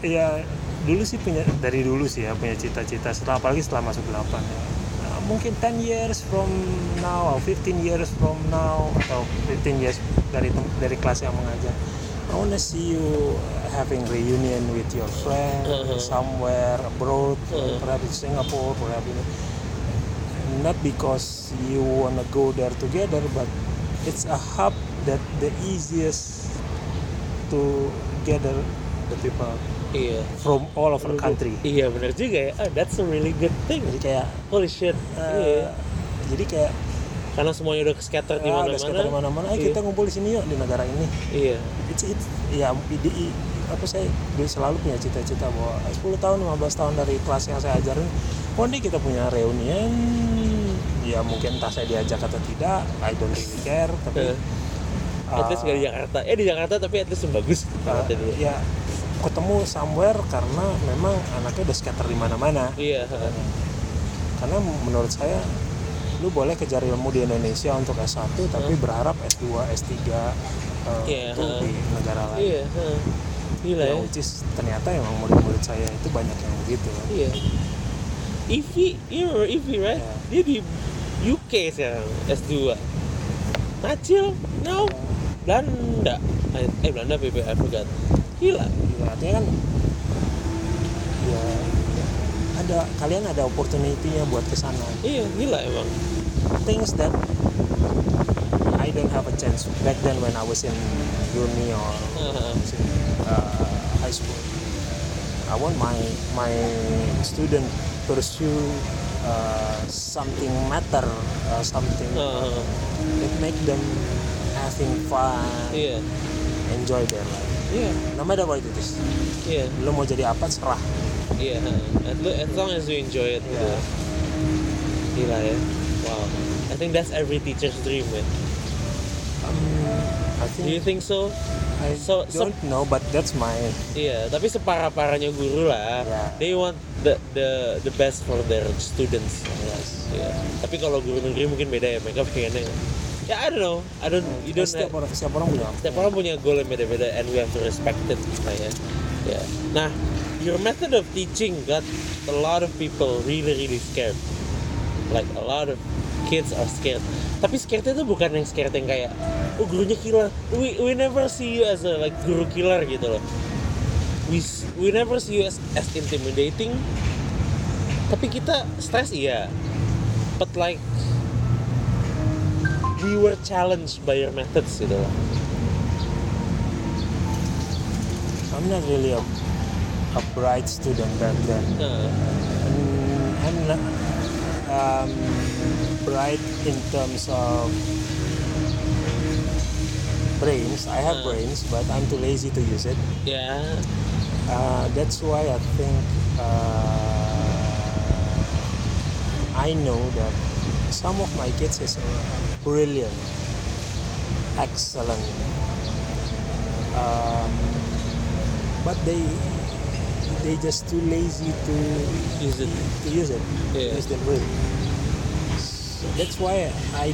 Iya, dulu sih punya dari dulu sih ya punya cita-cita setelah apalagi setelah masuk 8 ya. Nah, mungkin 10 years from now atau 15 years from now atau 15 years dari dari kelas yang mengajar. I wanna see you having reunion with your friend Uh-huh. somewhere abroad, Uh-huh. perhaps in Singapore, perhaps in not because you wanna go there together, but it's a hub that the easiest to gather the people iya from all over the country. Iya benar juga ya. Ah, that's a really good thing. Jadi kayak Holy shit. eh, iya. jadi kayak Karena semuanya udah scatter di ah, mana-mana. udah sekitar di mana-mana, ayo Iya. kita ngumpul di sini yuk di negara ini. Iya. It's, it's ya ide apa saya dulu selalu punya cita-cita bahwa 10 tahun 15 tahun dari kelas yang saya ajarin one day kita punya reunion ya mungkin entah saya diajak atau tidak I don't really care tapi Eh, At least nggak di Jakarta. Eh di Jakarta tapi at least bagus. Uh, dulu. ya ketemu somewhere karena memang anaknya udah scatter di mana-mana Iya. heeh. karena menurut saya lu boleh kejar ilmu di Indonesia untuk S1 tapi berharap S2 S3 uh, Iya, itu uh. di negara lain Iya. heeh. Gila ya. Ya, which is ternyata emang murid-murid saya itu banyak yang begitu Iya. Ivi, you remember Ivi right? Iya. Dia di UK sekarang S2. Nacil, no. Belanda. Eh eh, Belanda PP, I forgot. Gila. Iya, artinya kan ya ada kalian ada opportunity-nya buat ke sana Iya, gila emang. things that I don't have a chance back then when I was in uni or was in, uh, high school. I want my my student pursue uh, something matter, uh, something Heeh. that make them having fun, Iya. enjoy their life. Iya. No matter what it is. Iya. Lo mau jadi apa serah. Iya, as, lo- as long as you enjoy it. gitu. Iya. Gila ya. Wow. I think that's every teacher's dream, man. Um, I Do you think think so? I so- don't know, but that's my Iya, tapi separah-parahnya guru lah. Iya. They want the the the best for their students. yes. Iya. Tapi kalau guru negeri mungkin beda ya. Mereka pengennya. Ya, I don't know. I don't. You don't. setiap orang setiap orang punya setiap orang punya goal yang beda-beda and we have to respect it lah ya. Ya. Nah, your method of teaching got a lot of people really really scared. Like a lot of kids are scared. Tapi scarednya itu bukan yang scared yang kayak oh gurunya killer. We we never see you as a like guru killer gitu loh. We we never see you as, as intimidating. Tapi kita stress iya. But like we were challenged by your methods gitu loh. I'm not really a, a bright student back then. And I'm not um, bright in terms of brains. I have Uh. brains, but I'm too lazy to use it. ya, Uh, that's why I think uh, I know that some of my kids is brilliant, excellent, um, but they they just too lazy to use it. to use it, Yeah. use their brain. So that's why I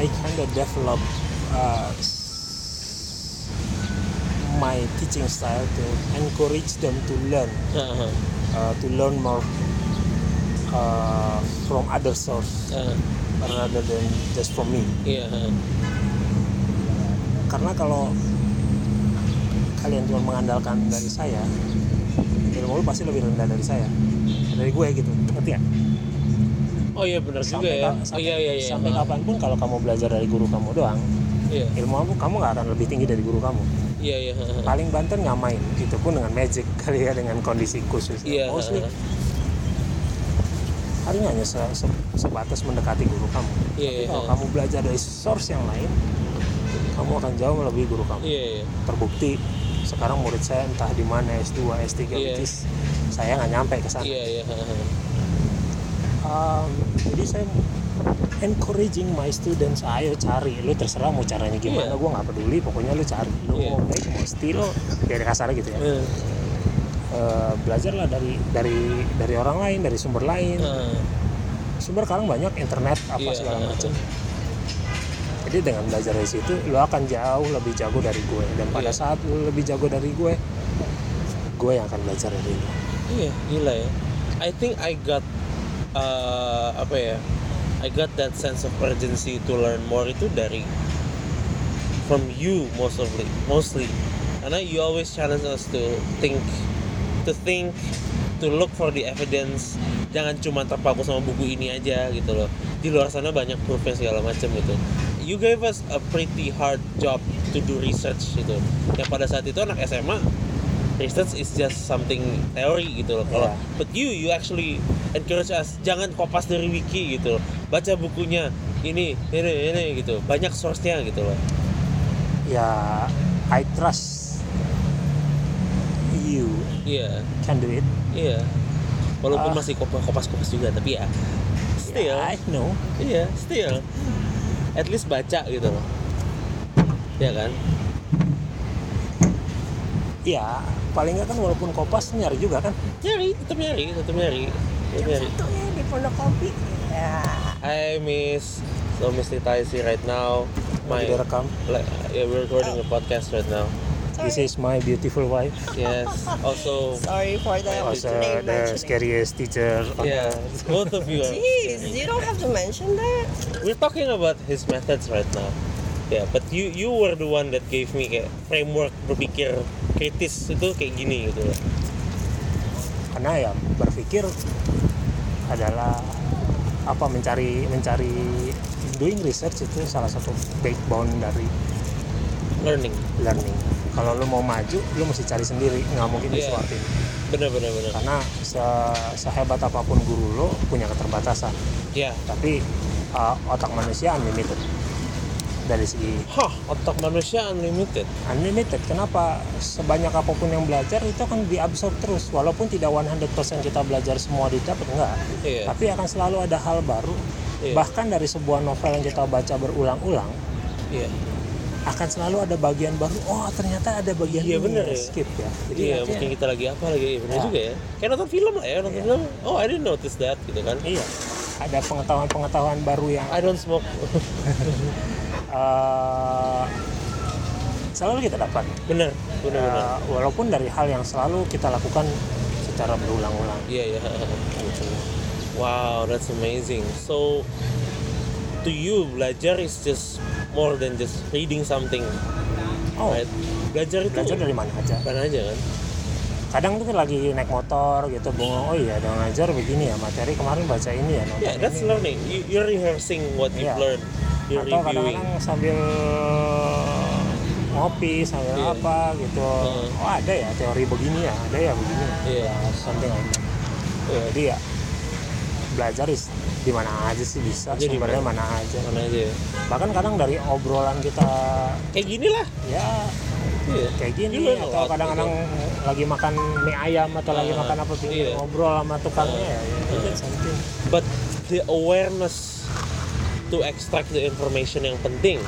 I kind of develop uh, my teaching style to encourage them to learn, Uh-huh. uh, to learn more uh, from other source Uh, rather than just from me. Uh. Karena kalau kalian cuma mengandalkan dari saya, ilmu lu pasti lebih rendah dari saya, dari gue gitu, ngerti ya? Oh iya benar juga ya. Oh sampai, iya iya iya. sampai kapan pun kalau kamu belajar dari guru kamu doang, Iya. ilmu kamu kamu nggak akan lebih tinggi dari guru kamu. Iya iya. Paling banter nggak main, itu pun dengan magic kali ya dengan kondisi khusus. Iya. Mostly uh. paling hanya se- se- sebatas mendekati guru kamu Iya, tapi iya, kalau iya. kamu belajar dari source yang lain kamu akan jauh melebihi guru kamu Iya, iya. terbukti sekarang murid saya entah di mana S2 S3 Iya. which is saya nggak nyampe ke sana Iya, iya. Um, jadi saya encouraging my students ayo cari lu terserah mau caranya gimana Iya. gue nggak peduli pokoknya lu cari lu Iya. mau baik mau steal ya kasar gitu ya Eh, Eh, belajarlah dari dari dari orang lain dari sumber lain eh, sumber sekarang banyak internet apa Iya. segala macam jadi dengan belajar dari situ lu akan jauh lebih jago dari gue dan pada Iya. saat lu lebih jago dari gue gue yang akan belajar dari lu Iya, gila ya. I think I got uh, apa ya? I got that sense of urgency to learn more itu dari from you mostly, mostly. Karena you always challenge us to think, to think, to look for the evidence. Jangan cuma terpaku sama buku ini aja gitu loh. Di luar sana banyak proof segala macam gitu. You gave us a pretty hard job to do research gitu. Yang pada saat itu anak SMA research is just something teori gitu loh. Kalau Yeah. but you you actually encourage us jangan kopas dari wiki gitu loh. Baca bukunya ini ini ini gitu. Banyak source-nya gitu loh. ya I trust you Iya, can do it iya. Walaupun Ah. masih kopas kopas kopas juga tapi ya still Yeah, I know iya still at least baca gitu loh. Ya kan? Ya paling nggak kan walaupun kopas nyari juga kan Nyari, tetap nyari, tetap nyari. Tetap nyari. satu ya di pondok kopi ya Hi Miss, so Miss Tita is here right now. My, direkam like, yeah, we're recording a podcast right now. this is my beautiful wife Yes. Also, Sorry for the also name the mentioning. scariest teacher yeah, both of you. Are Jeez, you don't have to mention that. We're talking about his methods right now. Yeah, but you you were the one that gave me kayak framework berpikir kritis itu kayak gini gitu loh. karena ya berpikir adalah apa mencari mencari doing research itu salah satu backbone dari Learning. learning kalau lu mau maju lu mesti cari sendiri nggak mungkin Iya. disuapin Bener bener bener. karena se- sehebat apa pun guru lo punya keterbatasan Ya. tapi uh, otak manusia unlimited dari segi Hah, otak manusia unlimited. unlimited kenapa sebanyak apa pun yang belajar itu akan diabsorb terus walaupun tidak 100% kita belajar semua didapat enggak Iya. tapi akan selalu ada hal baru Iya. bahkan dari sebuah novel yang kita baca berulang-ulang Iya. akan selalu ada bagian baru oh ternyata ada bagian ini bener ya. skip ya jadi artinya- mungkin kita lagi apa lagi bener Ya. juga ya. Kayak nonton film lah ya, nonton Iya. film. Oh, I didn't notice that gitu kan. iya ada pengetahuan-pengetahuan baru yang I don't smoke. eh, selalu kita dapat bener bener. Eh, walaupun dari hal yang selalu kita lakukan secara berulang-ulang Iya, iya. gitu. Wow, that's amazing. So, to you, belajar is just more than just reading something, oh right? Belajar itu belajar dari mana aja mana aja kan? kadang tuh lagi naik motor gitu bengong oh iya dong ngajar begini ya materi kemarin baca ini ya nonton Yeah, that's ini. learning. You, you're rehearsing what you've Iya. learned. You're atau kadang-kadang sambil ngopi sambil Iya. apa gitu Heeh. oh ada ya teori begini ya ada ya begini Iya. ya, something like that. Iya. jadi ya belajar is di mana aja sih bisa Jadi sumbernya mana? mana aja Mana aja ya? bahkan kadang dari obrolan kita Kayak gini lah. ya Iya. kayak gini You learn a atau kadang-kadang lagi makan mie ayam atau lagi Ah, makan apa pinggir iya. ngobrol sama tukangnya ya, ya that's something But the awareness to extract the information yang penting,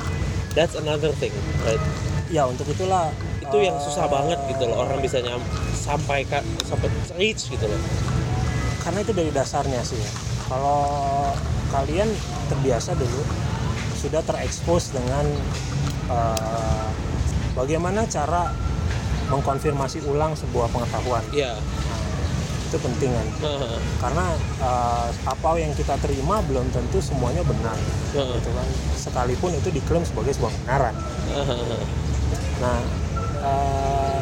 that's another thing, right? ya untuk itulah Itu yang susah eh, banget gitu loh. Orang bisa nyam sampai ka- sampai reach gitu loh. karena itu dari dasarnya sih ya. kalau kalian terbiasa dulu sudah terekspos dengan eh, bagaimana cara mengkonfirmasi ulang sebuah pengetahuan Iya. Itu penting kan Heeh. karena eh, apa yang kita terima belum tentu semuanya benar Heeh. gitu kan sekalipun itu diklaim sebagai sebuah kebenaran Heeh. nah eh,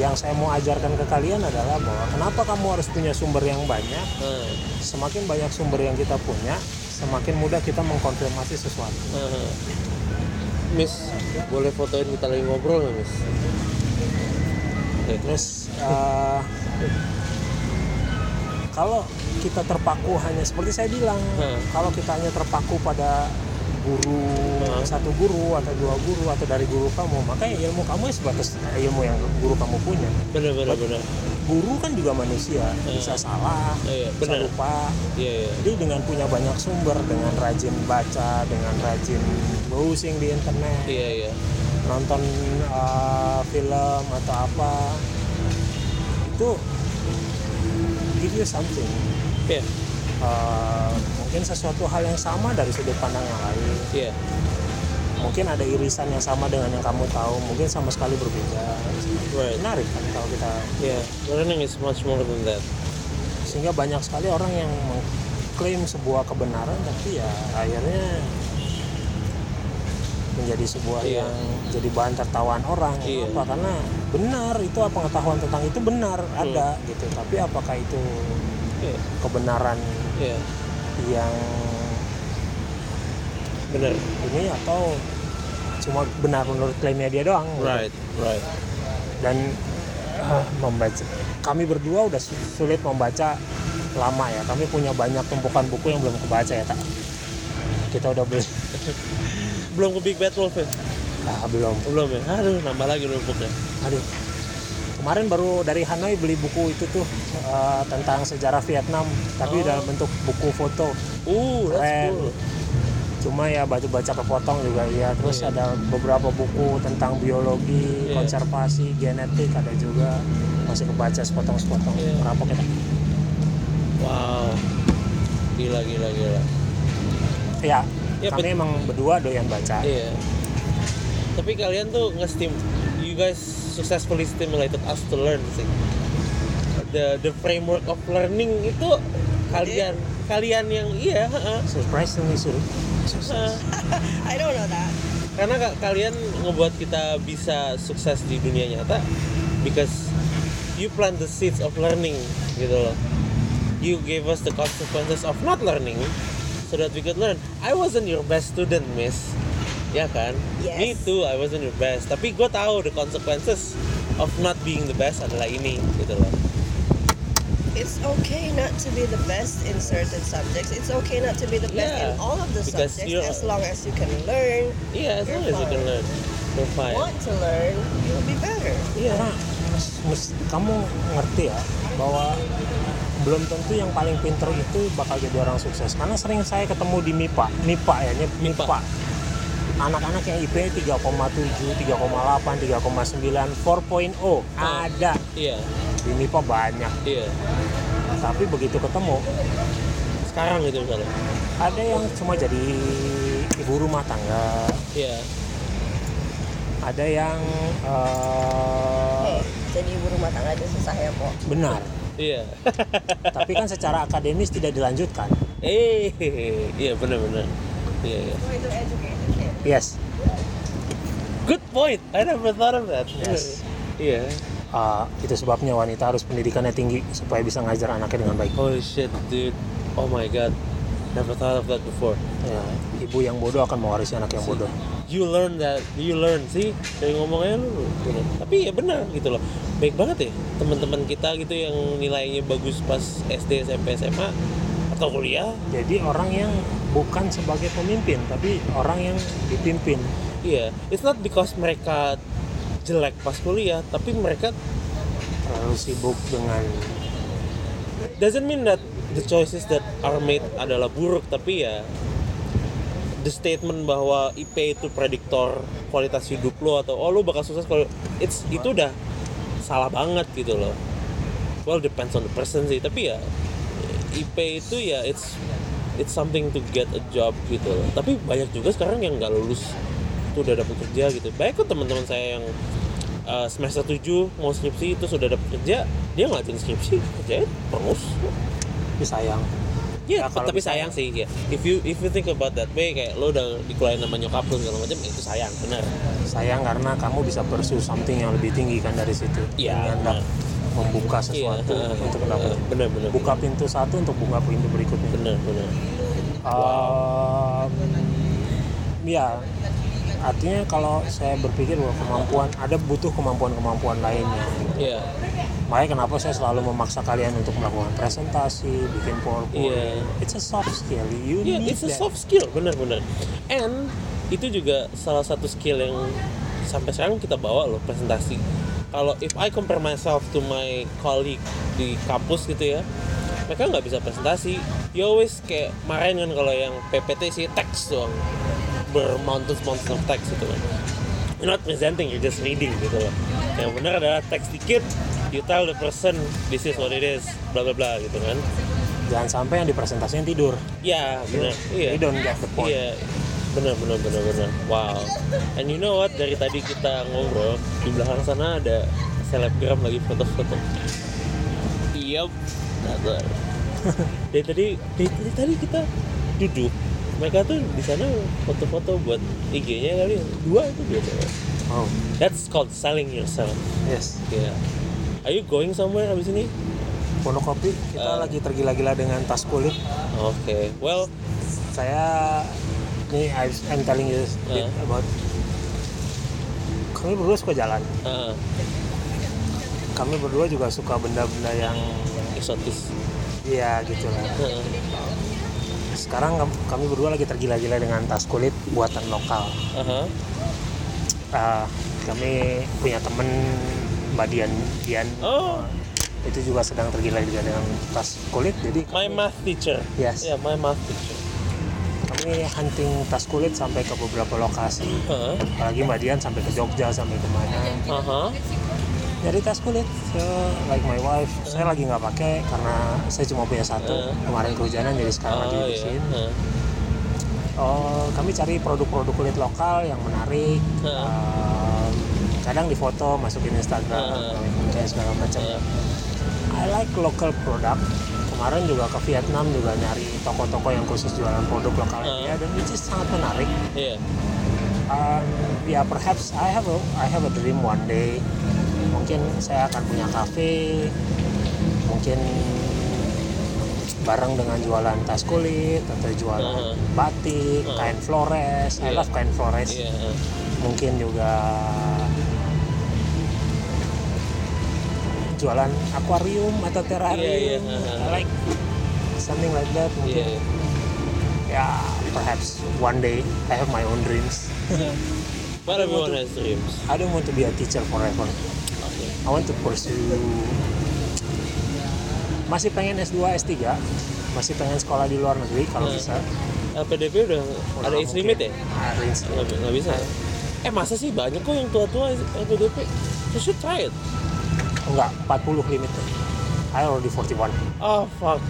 yang saya mau ajarkan ke kalian adalah bahwa kenapa kamu harus punya sumber yang banyak Heeh. semakin banyak sumber yang kita punya semakin mudah kita mengkonfirmasi sesuatu Heeh. Miss, boleh fotoin kita lagi ngobrol nggak, Miss? Terus eh, kalau kita terpaku hanya seperti saya bilang Hmm. kalau kita hanya terpaku pada guru Hmm. satu guru atau dua guru atau dari guru kamu maka ya ilmu kamu ya sebatas ilmu yang guru kamu punya. Bener bener bener guru kan juga manusia bisa salah Iya, bisa benar. lupa. Iya iya. Jadi dengan punya banyak sumber dengan rajin baca dengan rajin browsing di internet iya iya. nonton uh, film atau apa itu give you something. Iya Uh, mungkin sesuatu hal yang sama dari sudut pandang yang lain. Iya mungkin ada irisan yang sama dengan yang kamu tahu mungkin sama sekali berbeda. Right. Menarik kan kalau kita iya learning is much more than that. Sehingga banyak sekali orang yang mengklaim sebuah kebenaran tapi ya akhirnya menjadi sebuah Iya. yang jadi bahan tertawaan orang Iya. apa. Karena benar itu apa pengetahuan tentang itu benar Hmm. ada gitu. Tapi apakah itu iya. kebenaran iya. yang bener ini atau cuma benar menurut klaimnya dia doang? Gitu. right right. Dan ah, membaca kami berdua udah su- sulit membaca lama ya. Kami punya banyak tumpukan buku yang belum kebaca ya tak kita udah beli belum ke Big Bad Wolf ya? Ah, belum. Belum ya? Aduh nambah lagi numpuknya aduh. Kemarin baru dari Hanoi beli buku itu tuh eh, tentang sejarah Vietnam tapi Oh. dalam bentuk buku foto. Uh Keren. cool. Cuma ya baca-baca kepotong juga iya. Terus Iya. ada beberapa buku tentang biologi Iya. konservasi genetik ada juga. Masih kebaca sepotong-sepotong. Iya. kenapa kita. Wow. Gila gila gila. Ya Ya, kami emang berdua doyan baca Iya. Tapi kalian tuh nge-stim, you guys successfully stimulated us to learn sih. The the framework of learning itu kalian kalian yang iya, heeh. surprisingly sur Heeh. I don't know that. karena ka- kalian ngebuat kita bisa sukses di dunia nyata because you plant the seeds of learning gitu loh. You gave us the consequences of not learning so that we could learn. I wasn't your best student, miss. Ya kan? Yes. Me too, I wasn't your best. Tapi gue tahu the consequences of not being the best adalah ini, gitu loh. It's okay not to be the best in certain subjects. It's okay not to be the best Yeah, in all of the subjects you're- as long as you can learn, Iya, as long as you can learn. You're fine. want to learn, you'll be better. Iya. karena mus- kamu ngerti ya bahwa belum tentu yang paling pinter itu bakal jadi orang sukses karena sering saya ketemu di MIPA MIPA ya nyep- MIPA. MIPA anak-anak yang IP 3,7, 3,8, 3,9, 4.0 ada Iya, di MIPA banyak iya. tapi begitu ketemu Sekarang gitu misalnya. ada yang cuma jadi ibu rumah tangga Iya. ada yang eh, Hey, jadi ibu rumah tangga aja susah ya, Po. benar Iya. tapi kan secara akademis tidak dilanjutkan eh, iya benar-benar. Iya, iya. itu educated kid. yes Good point. I never thought of that. Yes. Iya. Uh, itu sebabnya wanita harus pendidikannya tinggi supaya bisa ngajar anaknya dengan baik. Holy shit, dude. Oh my god. Never thought of that before. Ya, ibu yang bodoh akan mewarisi anak yang bodoh. You learn that, you learn sih dari ngomongnya lu. Bener. Tapi ya benar gitu loh. Baik banget ya teman-teman kita gitu yang nilainya bagus pas SD, SMP, SMA atau kuliah. Jadi orang yang bukan sebagai pemimpin, tapi orang yang dipimpin. Iya, it's not because mereka jelek pas kuliah, tapi mereka Terlalu sibuk dengan doesn't mean that the choices that are made adalah buruk tapi ya the statement bahwa IP itu prediktor kualitas hidup lo atau oh lo bakal sukses kalau it's itu udah salah banget gitu loh. Well depends on the person sih tapi ya IP itu ya it's it's something to get a job gitu loh. Tapi banyak juga sekarang yang nggak lulus itu udah dapet kerja gitu. Banyak kok teman-teman saya yang uh, semester 7 mau skripsi itu sudah dapet kerja dia ngelatin skripsi kerjanya terus tapi sayang. Ya, Ya, kalau tapi bisa sayang ya. sih ya. If you if you think about that way kayak lo udah dikeluarin sama nyokap lo segala macam itu sayang, benar. Sayang karena kamu bisa pursue something yang lebih tinggi kan dari situ. Iya, dap- membuka sesuatu Iya, untuk dapat benar benar. buka pintu satu untuk buka pintu berikutnya. benar benar. Um, ya artinya kalau saya berpikir bahwa kemampuan ada butuh kemampuan-kemampuan lainnya Iya. makanya kenapa saya selalu memaksa kalian untuk melakukan presentasi bikin powerpoint Iya. it's a soft skill you Iya, need it's a that. soft skill, benar-benar. And itu juga salah satu skill yang sampai sekarang kita bawa loh presentasi. Kalau if I compare myself to my colleague di kampus gitu ya, mereka nggak bisa presentasi. You always kayak marahin kan kalau yang PPT sih teks doang, bermountains-mountains of text gitu kan. You're not presenting, you're just reading gitu loh. Yang benar adalah teks dikit, you tell the person this is what it is, bla bla bla gitu kan. jangan sampai yang dipresentasikan tidur Ya, benar. Iya. you don't get the point Iya, benar benar benar benar. Wow. And you know what? Dari tadi kita ngobrol di belakang sana ada selebgram lagi foto-foto. Iya, benar. Dari tadi, dari, dari tadi kita duduk. Mereka tuh di sana foto-foto buat IG-nya kali ya. dua itu biasanya. oh That's called selling yourself. yes Yeah. Are you going somewhere abis ini? Monokopi kita Eh. lagi tergila-gila dengan tas kulit Oke. Well, saya ini I'm telling you a bit about kami berdua suka jalan uh, kami berdua juga suka benda-benda yang eksotis. ya gitu lah Uh, sekarang kam- kami berdua lagi tergila-gila dengan tas kulit buatan lokal uh-huh. Ah, kami punya temen Mbak Dian Dian Oh. itu juga sedang tergila-gila dengan tas kulit jadi My kami, math teacher. Yes. Yeah, my math teacher. kami hunting tas kulit sampai ke beberapa lokasi Huh? apalagi Mbak Dian sampai ke Jogja sampai ke mana Uh huh. Dari tas kulit so, like my wife saya lagi nggak pakai karena saya cuma punya satu Uh. kemarin kehujanan jadi sekarang lagi Oh iya. dibersihin Huh. oh kami cari produk-produk kulit lokal yang menarik Uh. Kadang difoto masukin Instagram Uh. pakai segala macam Uh. I like local product kemarin juga ke Vietnam juga nyari toko-toko yang khusus jualan produk lokal Uh. dia dan is sangat menarik Yeah. um, ya perhaps I have a I have a dream one day mungkin saya akan punya cafe mungkin bareng dengan jualan tas kulit atau jualan Uh-huh. batik Uh. kain flores I Yeah. love kain flores Yeah. uh. mungkin juga jualan akuarium atau terrarium Iya, iya, uh-huh. I like something like that mungkin Yeah. ya perhaps one day I have my own dreams But everyone has dreams. I don't want to be a teacher forever. Okay. I want to pursue masih pengen S2, S3, masih pengen sekolah di luar negeri kalau Hmm. bisa. LPDP udah ada age limit ya? Ada age limit. Nggak, bisa. ya? Eh masa sih banyak kok yang tua-tua LPDP? You should try it. Enggak, 40 limit. I already 41. Oh fuck.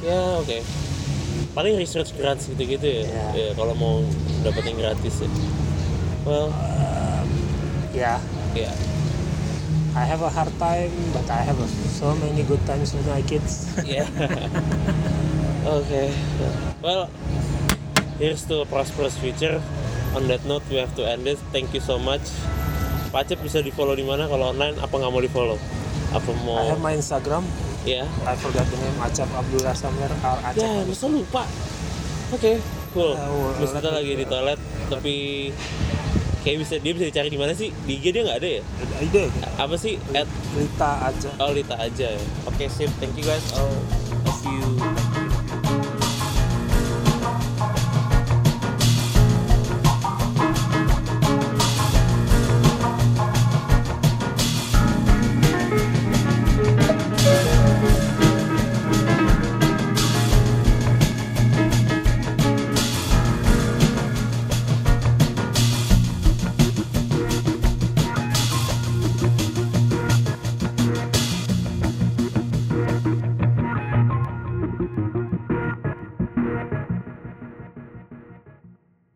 Ya oke. Paling research grants gitu-gitu ya. Iya. Ya kalau mau dapetin gratis ya. Well, Ya, ya. I have a hard time, but I have so many good times with my kids. Yeah. okay. Well, here's to a prosperous future. On that note, we have to end it. Thank you so much. Pacep bisa di follow di mana kalau online? Apa nggak mau di follow? Apa mau? I have my Instagram. Ya. I forgot the name Acap Abdullah Samir Acap. Ya, masa lupa. Oke, cool. Ya, well, Terus kita let me- lagi di toilet, tapi kayak bisa dia bisa dicari di mana sih? Di IG dia nggak ada ya? Ada ide apa sih? At Lita aja. Oh Lita aja ya. Oke okay, sip. Thank you guys. Oh see you.